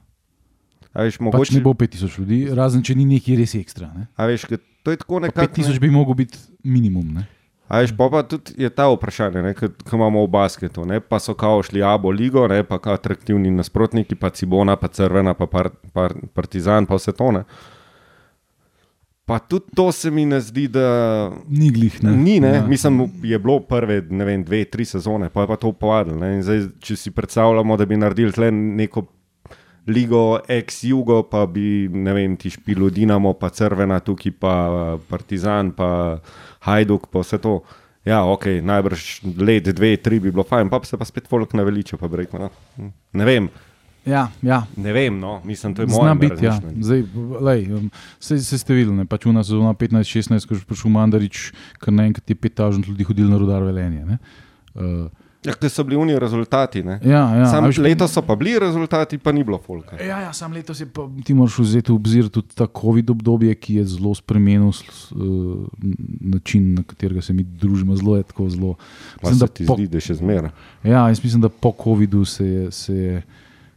A veš, Pač mogoče, ne bo 5000 ljudi, razen če ni neki res ekstra. Ne? a veš, to je tako nekako. 5000 bi mogel biti minimum. Ne? A veš, pa, pa tudi je ta vprašanje, ki imamo v basketu. Ne? Pa so kao šli Abo ligo, ne? pa kao atraktivni nasprotniki, pa Cibona, pa Crvena, pa par, par, Partizan, pa vse to. Ne? Pa tudi to se mi ne zdi, da Ni glih. Ne? ni. Ne? Ja. Mislim, je bilo prve ne vem, dve, tri sezone, pa je pa to upadlo. če si predstavljamo, da bi naredili tle neko ligo ex-jugo, pa bi ne vem, ti špilo Dinamo, pa Crvena, tukaj pa Partizan, pa Hajduk, pa vse to. Ja, ok, najbrž let, dve, tri bi bilo fajn, pa se pa spet folk naveličal, pa bi rekel, no, ne vem, Ja, ja. ne vem, no, mislim, to je Zna moje biti, ja. Zdaj, lej, um, se, se ste videli, ne? pač v nas sezona 15-16, ko je prišel Mandarič, kar naenkrat je 5000 ljudi hodil na rodar velenje. ne. Uh, Ja, ker so bili oni rezultati. Ne? ja, ja, Sam a veš, letos so pa bili rezultati, pa ni bilo folka. Ja, ja, sam letos je pa ti moraš vzeti v obzir tudi ta COVID obdobje, ki je zelo spremenil uh, način, na katerega se mi družimo. Zelo je tako zelo. Mislim, da ti po, zdi, da še zmeraj. ja, jaz mislim, da po COVID-u se je, se je,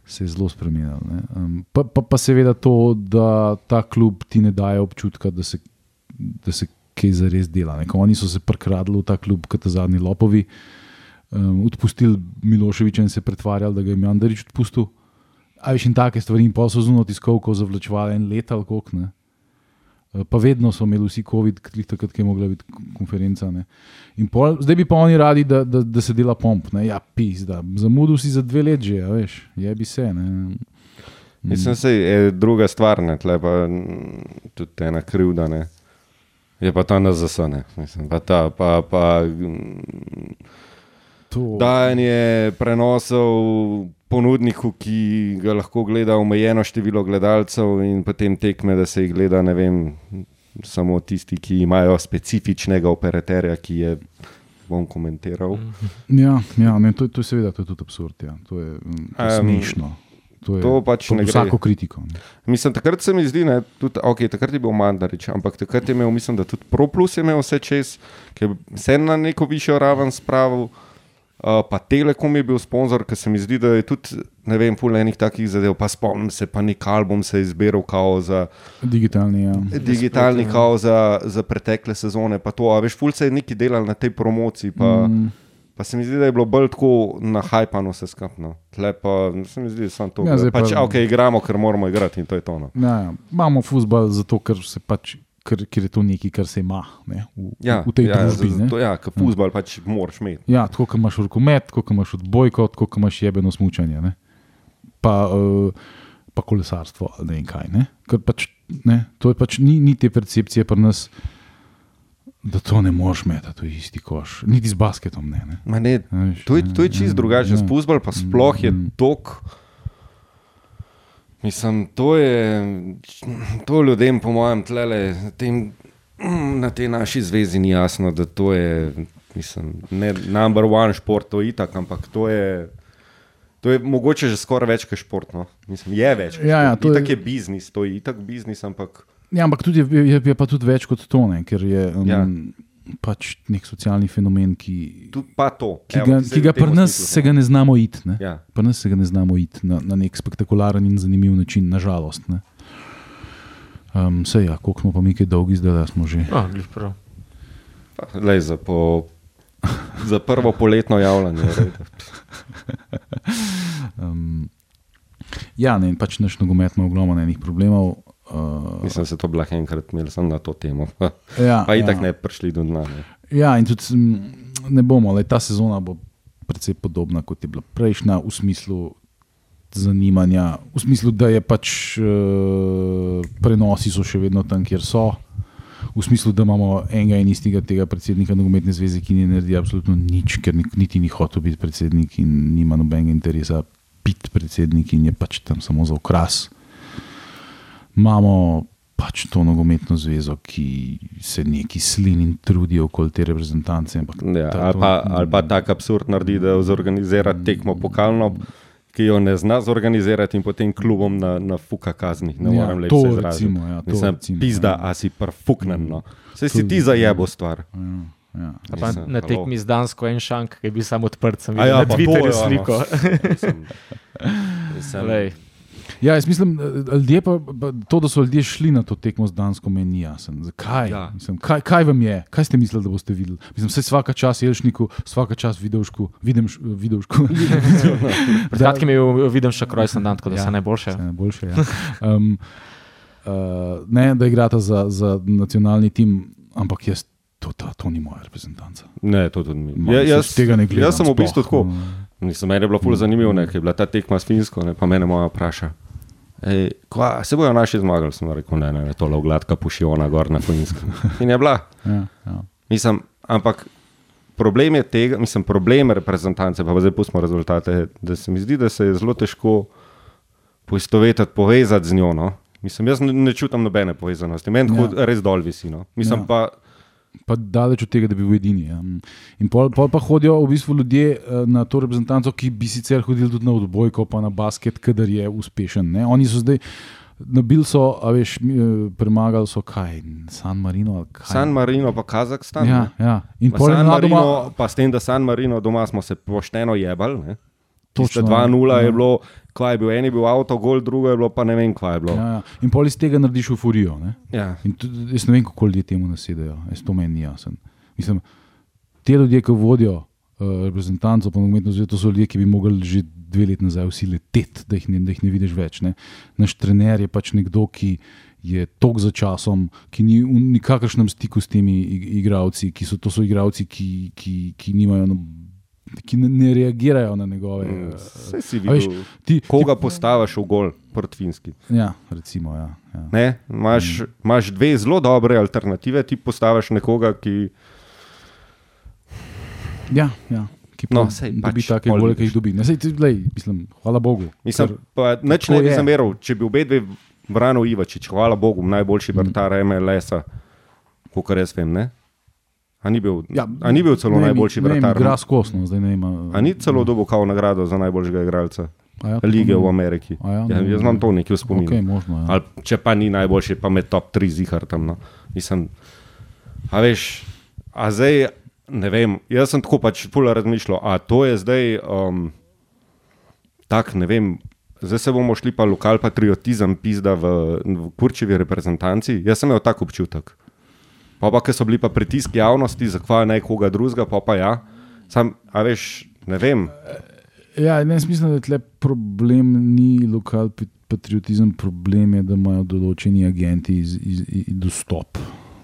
se je zelo spremenil. ne. Um, pa, pa, pa seveda to, da ta klub ti ne daje občutka, da se, da se kaj zares dela. Ne. Ko Oni so se prekradli v ta klub, kot zadnji lopovi. Um, odpustili Miloševiča in se pretvarjali, da ga je Mandarič odpustil. A veš in take stvari, in pa so zunaj tiskovko zavlačevali en let ali koliko. ne. Eh, Pa vedno so imeli vsi COVID, takrat, ki je mogla biti konferenca. ne. In Pol, zdaj bi pa oni radi, da, da, da se dela pomp. Ne? Ja, pis, da zamudil si za dve leti že, veš, je bi se. Ne? Mislim, da je druga stvar, ne, tle pa tudi ena krivda. Ne. Je pa ta NZS, ne, mislim, pa ta, pa, pa mm, To, dajanje prenosov ponudniku, ki ga lahko gleda omejeno število gledalcev in potem tekme, da se jih gleda, vem, samo tisti, ki imajo specifičnega operaterja, ki je, bom komentiral. <laughs> ja, ja, ne, to, to je seveda to je tudi absurd. Ja. To je, um, to je Em, smešno. To je to pač pod ne gre. vsako kritiko. Ne. Mislim, takrat se mi zdi, da okay, takrat je bil Mandarič, ampak takrat je imel, mislim, da tudi ProPlus je imel vse čez, ki je vse na neko višjo raven spravil. Uh, pa Telekom je bil sponzor, ker se mi zdi, da je tudi, ne vem, pol enih takih zadev. Pa spomnim se, pa nek album se je izbiral kao za Digitalni. Ja. digitalni kao za, za pretekle sezone. Pa to, a veš, ful se je neki delal na tej promociji. Pa, mm. pa se mi zdi, da je bilo bolj tako nahajpano vse skupno. Tle pa se mi zdi, da je samo to. Ja, pač, pa- ok, igramo, ker moramo igrati in to je to. No. Ja, ja. Imamo futbol zato, ker se pač ker, ker je to nekaj, kar se ima ne, v, Ja, v tej ja, družbi. ne. Zato, ja, kot fusbal pač moraš imeti. Ja, tako kot imaš rokomet, tako kot imaš odbojko, tako kot imaš jebeno smučanje. Ne? Pa, uh, pa kolesarstvo, ne vem kaj. Ne? Ker Pač, ne? To je pač ni, ni te percepcije pri nas, da to ne moreš metati v isti koš. Niti z basketom ne. ne? Ma Ne, to je, to je čist ja, drugače. ja. Fusbal pa sploh je Mm. Mislim, to je to ljudem, po mojem, tlele, tem, na tej naši zvezi ni jasno, da to je mislim, ne number one šport, to je itak, ampak to je. To je mogoče že skoraj več kot šport. No? Mislim, je več. Ja, ja, to je- itak je biznis, to je itak biznis, ampak Ja, ampak tudi je, je, je pa tudi več kot to, ne? ker je um, Ja. Pač nek socialni fenomen, ki, tudi pa to. ki Evo, ga, ki ga pri nas smislu, se ga ne znamo iti. Ne? Ja. Pri nas se ga ne znamo iti na, na nek spektakularen in zanimiv način, nažalost. Ne? Um, Sej, ja, koliko smo pa mi kaj dolgi, zdaj da smo že. Prav. Lej, za, po, za prvo poletno javljanje. Um, ja, ne, pač naš nogomet ima ogromno enih problemov. Uh, Mislim, da se to lahko enkrat imeli samo na to temo. <laughs> ja, Pa itak ja. ne prišli do dna. Ne. Ja, in tudi mm, ne bomo, le ta sezona bo precej podobna kot je bila prejšnja, v smislu zanimanja, v smislu, da je pač uh, prenosi so še vedno tam, kjer so. V smislu, da imamo enega in istega tega predsednika nogometne zveze, ki ne naredi absolutno nič, ker niti ni hotel biti predsednik in nima nobenega interesa biti predsednik in je pač tam samo za okras. Imamo pač to nogometno zvezo, ki se neki slin in trudi okoli te reprezentance. ampak Ja, ta- ali, to- pa, ali pa tak absurd naredi, da zorganizira tekmo pokalno, ki jo ne zna zorganizirati in potem klubom na, na fuka kazni. Ne Ja, morem to reči, recimo, ja, to Mislim, recimo, pizda, ja. a si prfuknen. No. Se si To- ti zajebo stvar. Ja, ja. Mislim, na tekmi z Dansko en šank, ki je bil samo odprt, sem A videl ja, na pa to Twitterju je ono. sliko. Mislim, <laughs> mislim. Ja, jaz mislim, da ljudje pa, pa, to, da so ljudje šli na to tekmo z Dansko, meni ni jasno. Zakaj? Ja. Mislim, kaj, kaj vam je? Kaj ste mislili, da boste videli? Mislim, vse vsaka čas Jelšniku, vsaka čas Vidovšku, vidim, vidovšku. <laughs> <laughs> Pred kratkim je bil- vidim še kroj sem dan, tako da Ja, se najboljše. Vse najboljše. Ja. Um, uh, ne, da igrata za, za nacionalni tim, ampak jaz, to, to, to ni moja reprezentanca. Ne, to tudi. Ma, Ja, jaz, tega ne gledam jaz sem v bistvu tako. Mislim, meni je bilo ful zanimivo, ne, je bila ta tekma s Finsko, ne, pa mene moja vpraša. Ej, kva, se bojo naši zmagali, sem rekel, ne, ne, ne to je gladka pušiona gor na Finsko. <laughs> In je bila. Ja, ja. Mislim, ampak problem je tega, mislim, problem reprezentance, pa zdaj pustimo rezultate, da se mi zdi, da se je zelo težko poistovetiti, povezati z njo. No. Mislim, jaz ne, ne čutim nobene povezanosti, meni Ja. res dol visi. No. Mislim ja. pa, Pa daleč od tega, da bi bil edini. Ja. In pol, pol pa hodijo v bistvu ljudje eh, na to reprezentanco, ki bi sicer hodili tudi na odbojko, pa na basket, kadar je uspešen. Ne. Oni so zdaj. Nabil so, a veš, eh, premagali so kaj, San Marino kaj. San Marino pa Kazahstan. Ja, ne. ja. In Pa San Marino, pa s tem, da San Marino doma smo se pošteno jebali. ne. Točno, 2-0 ja. je bilo, kva je bil, en je bil avto, gol, drugo je bilo, pa ne vem, kva je bilo. Ja, ja. In pol iz tega narediš euforijo. Ne. Ja. In tudi, jaz ne vem, kako ljudje temu nasedajo, jaz to meni ni jasno. Mislim, te ljudje, ki vodijo uh, reprezentanco, pa nogometno zvezo, to so ljudje, ki bi mogli že dve leti nazaj vsi leteti, da, jih ne- da jih ne vidiš več. Ne. Naš trener je pač nekdo, ki je tok za časom, ki ni v nikakršnem stiku s temi ig- igralci, ki so, to so igralci, ki, ki, ki nimajo. No, Ki ne, ne reagirajo na njegove. Mm, eh, Saj si a veš, videl, ti, koga postaviš v gol proti Finski. Ja, recimo. Ja, ja. Ne, Imaš, imaš dve zelo dobre alternative, ti postaviš nekoga, ki. Ja, ja. Ki No, sej dobi pač take gole, ki jih dobi. Ne, sej, ti, lej, mislim, hvala Bogu. Mislim, ker- pa nič ne bi zameril, če bi obe dve branil Ivačič, hvala Bogu, najboljši vrtar MLS-a, kot jaz vem. Ne? A ni bil, ja, a ni bil celo ne najboljši ne vem, vrtar? Igra skosno, zdaj ne vem. a- ni celo dobil kao nagrado za najboljšega igralca a ja, lige v ne- Ameriki? A ja, Ja, ne vem, jaz imam to nekje v spominu. Okay, možno, ja. Ali, če pa ni najboljši, pa med top 3 zihar tam. No. Mislim, a veš, a zdaj ne vem, jaz sem tako pač pula razmišljal, a to je zdaj um, tak, ne vem. Zdaj se bomo šli pa lokal patriotizem, pizda v, v kurčevi reprezentanci. Jaz sem imel tak občutek. Pa pa, ker so bili pa pritiski javnosti, zakaj naj koga drugega, pa pa ja. Sam, a veš, ne vem. Ja, ne, mislim, da tle problem ni lokal patriotizem, problem je, da imajo določeni agenti iz, iz, iz, dostop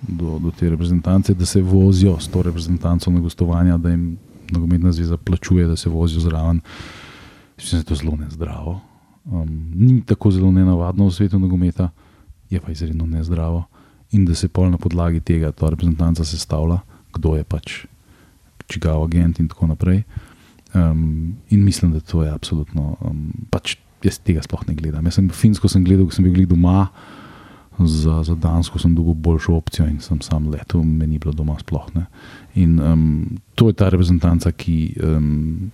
do, do te reprezentance, da se vozijo s to reprezentanco na gostovanja, da jim nogometna zveza plačuje, da se vozijo zraven. Mislim, da je to zelo nezdravo. Um, ni tako zelo nenavadno v svetu nogometa, je pa izredno nezdravo. In da se pol na podlagi tega ta reprezentanca sestavlja, kdo je pač čigav agent in tako naprej. Um, in mislim, da to je absolutno. Um, pač jaz tega sploh ne gledam. Jaz sem finsko sem gledal, ko sem bil doma, za, za Dansko sem dobil boljšo opcijo in sem sam letel, meni ni bilo doma sploh. Ne. In um, to je ta reprezentanca, ki um,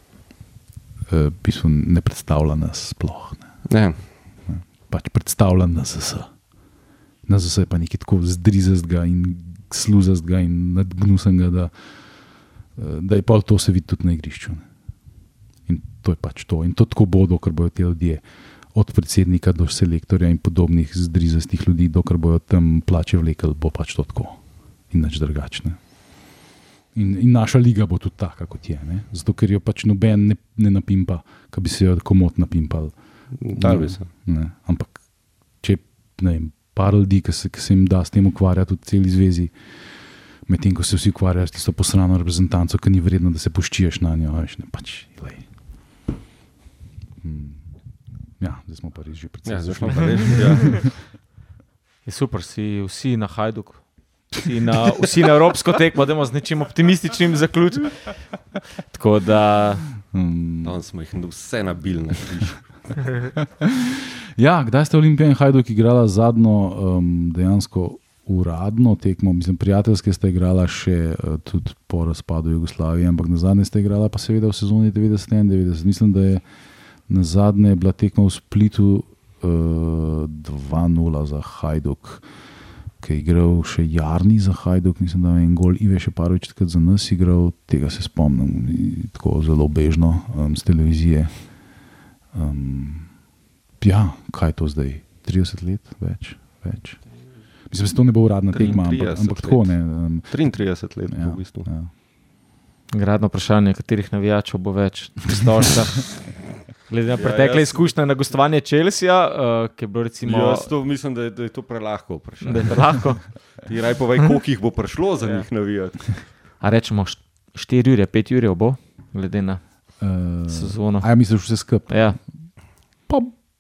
uh, ne predstavlja nas sploh. Ne. Ne. Pač predstavlja nas vse. Nas vse je pa nekaj tako zdrizastega in sluzastega in nadgnusenega, da, uh, da je pa to se vidi tudi na igrišču. Ne to je pač to. In to tako bodo, ker bodo ti ljudje, od predsednika do selektorja in podobnih zdrizastih ljudi, dokler bodo tam plače vlekel, bo pač to tako in nič drugačne. In, in naša liga bo tudi taka, kot je. Ne? Zato, ker jo pač noben ne, ne napimpa, ki bi se jo komot napimpal. Ne, ampak, če ne vem, par ljudi, ki se, ki se jim da s tem ukvarjati, tudi celi zvezi, medtem ko se vsi ukvarjajo s tisto posrano reprezentanco, ki ni vredno, da se poščiješ na njo. Veš, ne, pač, Hmm. Ja, zdaj smo pa res že predvsem. Ja, zdaj smo pa res že. Ja. Je super, si vsi na Hajduku. Vsi na, vsi na evropsko tekmo, da imamo z nečim optimističnim zaključkom. Tako da. Hmm. Tam smo jih vse nabili. <laughs> ja, kdaj ste Olimpija in Hajduk igrala zadnjo um, dejansko uradno tekmo? Mislim, prijateljske ste igrala še uh, tudi po razpadu Jugoslavije, ampak na zadnje ste igrala pa seveda v sezoni 90-91. Mislim, da je. Na zadnje je bila tekma v Splitu uh, eh, 2-0 za Hajduk, ki je igral še Jarni za Hajduk, mislim, da je en gol Ive še par večkrat za nas igral, tega se spomnim, tako zelo bežno um, z televizije. Um, ja, kaj je to zdaj? 30 let več? več. Mislim, da se to ne bo uradna tekma, ampak, ampak tako ne. Um, 33 let, ja, v bistvu. Ja. Gradno vprašanje, katerih navijačev bo več, stolžka. <laughs> Glede na ja, pretekle ja, izkušnje na gostovanje Čelsija, uh, ki je bilo recimo. Jaz to mislim, da je, da je to prelahko vprašanje. Da je prelahko. <laughs> Ti raj povej, koliko jih bo prišlo za ja. njih navijati. A rečemo 4 ure, 5 ure bo, glede na uh, sezono. A ja, misliš vse skupaj? Ja.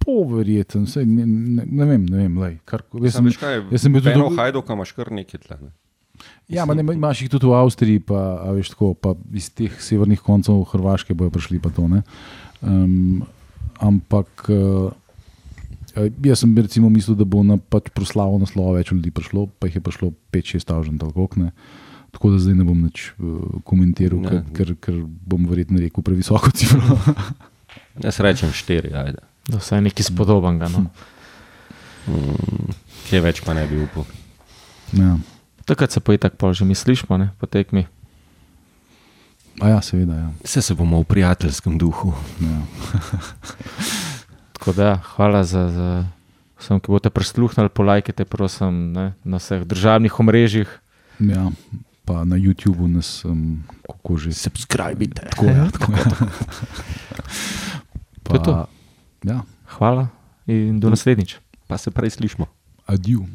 Pa po verjetno, ne, ne, ne vem, ne vem. Lej, kar, jaz sem, kaj, jaz sem bil tudi v Hajdu, kam imaš kar nekaj tle. Ne? Ja, ne, imaš jih tudi v Avstriji, pa, veš, tako, pa iz teh severnih koncev Hrvaške bojo prišli. To, Um, ampak uh, jaz sem recimo mislil, da bo na pač proslavo naslova več ljudi prišlo, pa jih je prišlo 5-6 stavžen, tako da zdaj ne bom več uh, komentiral, ne. ker, ker bom verjetno rekel previsoko cifro. jaz rečem 4, ajde. Da je nekaj spodobenega. No. Mm, kje več pa ne bi upal. Ja. Takrat se pa je tako, že misliš, pa ne, potekmi. Ja, seveda. Ja. Vse se bomo v prijateljskem duhu. Ja. <laughs> da, hvala za, za vse, ki boste prisluhnili, polajkite, prosim, ne, na vseh državnih omrežjih. Ja, pa na YouTubu nas, um, kako že. Subskrbite. Tako je. Ja, <laughs> tako je. Pa, to je to. Ja. Hvala in do naslednjič. Pa se prej slišmo. Adieu.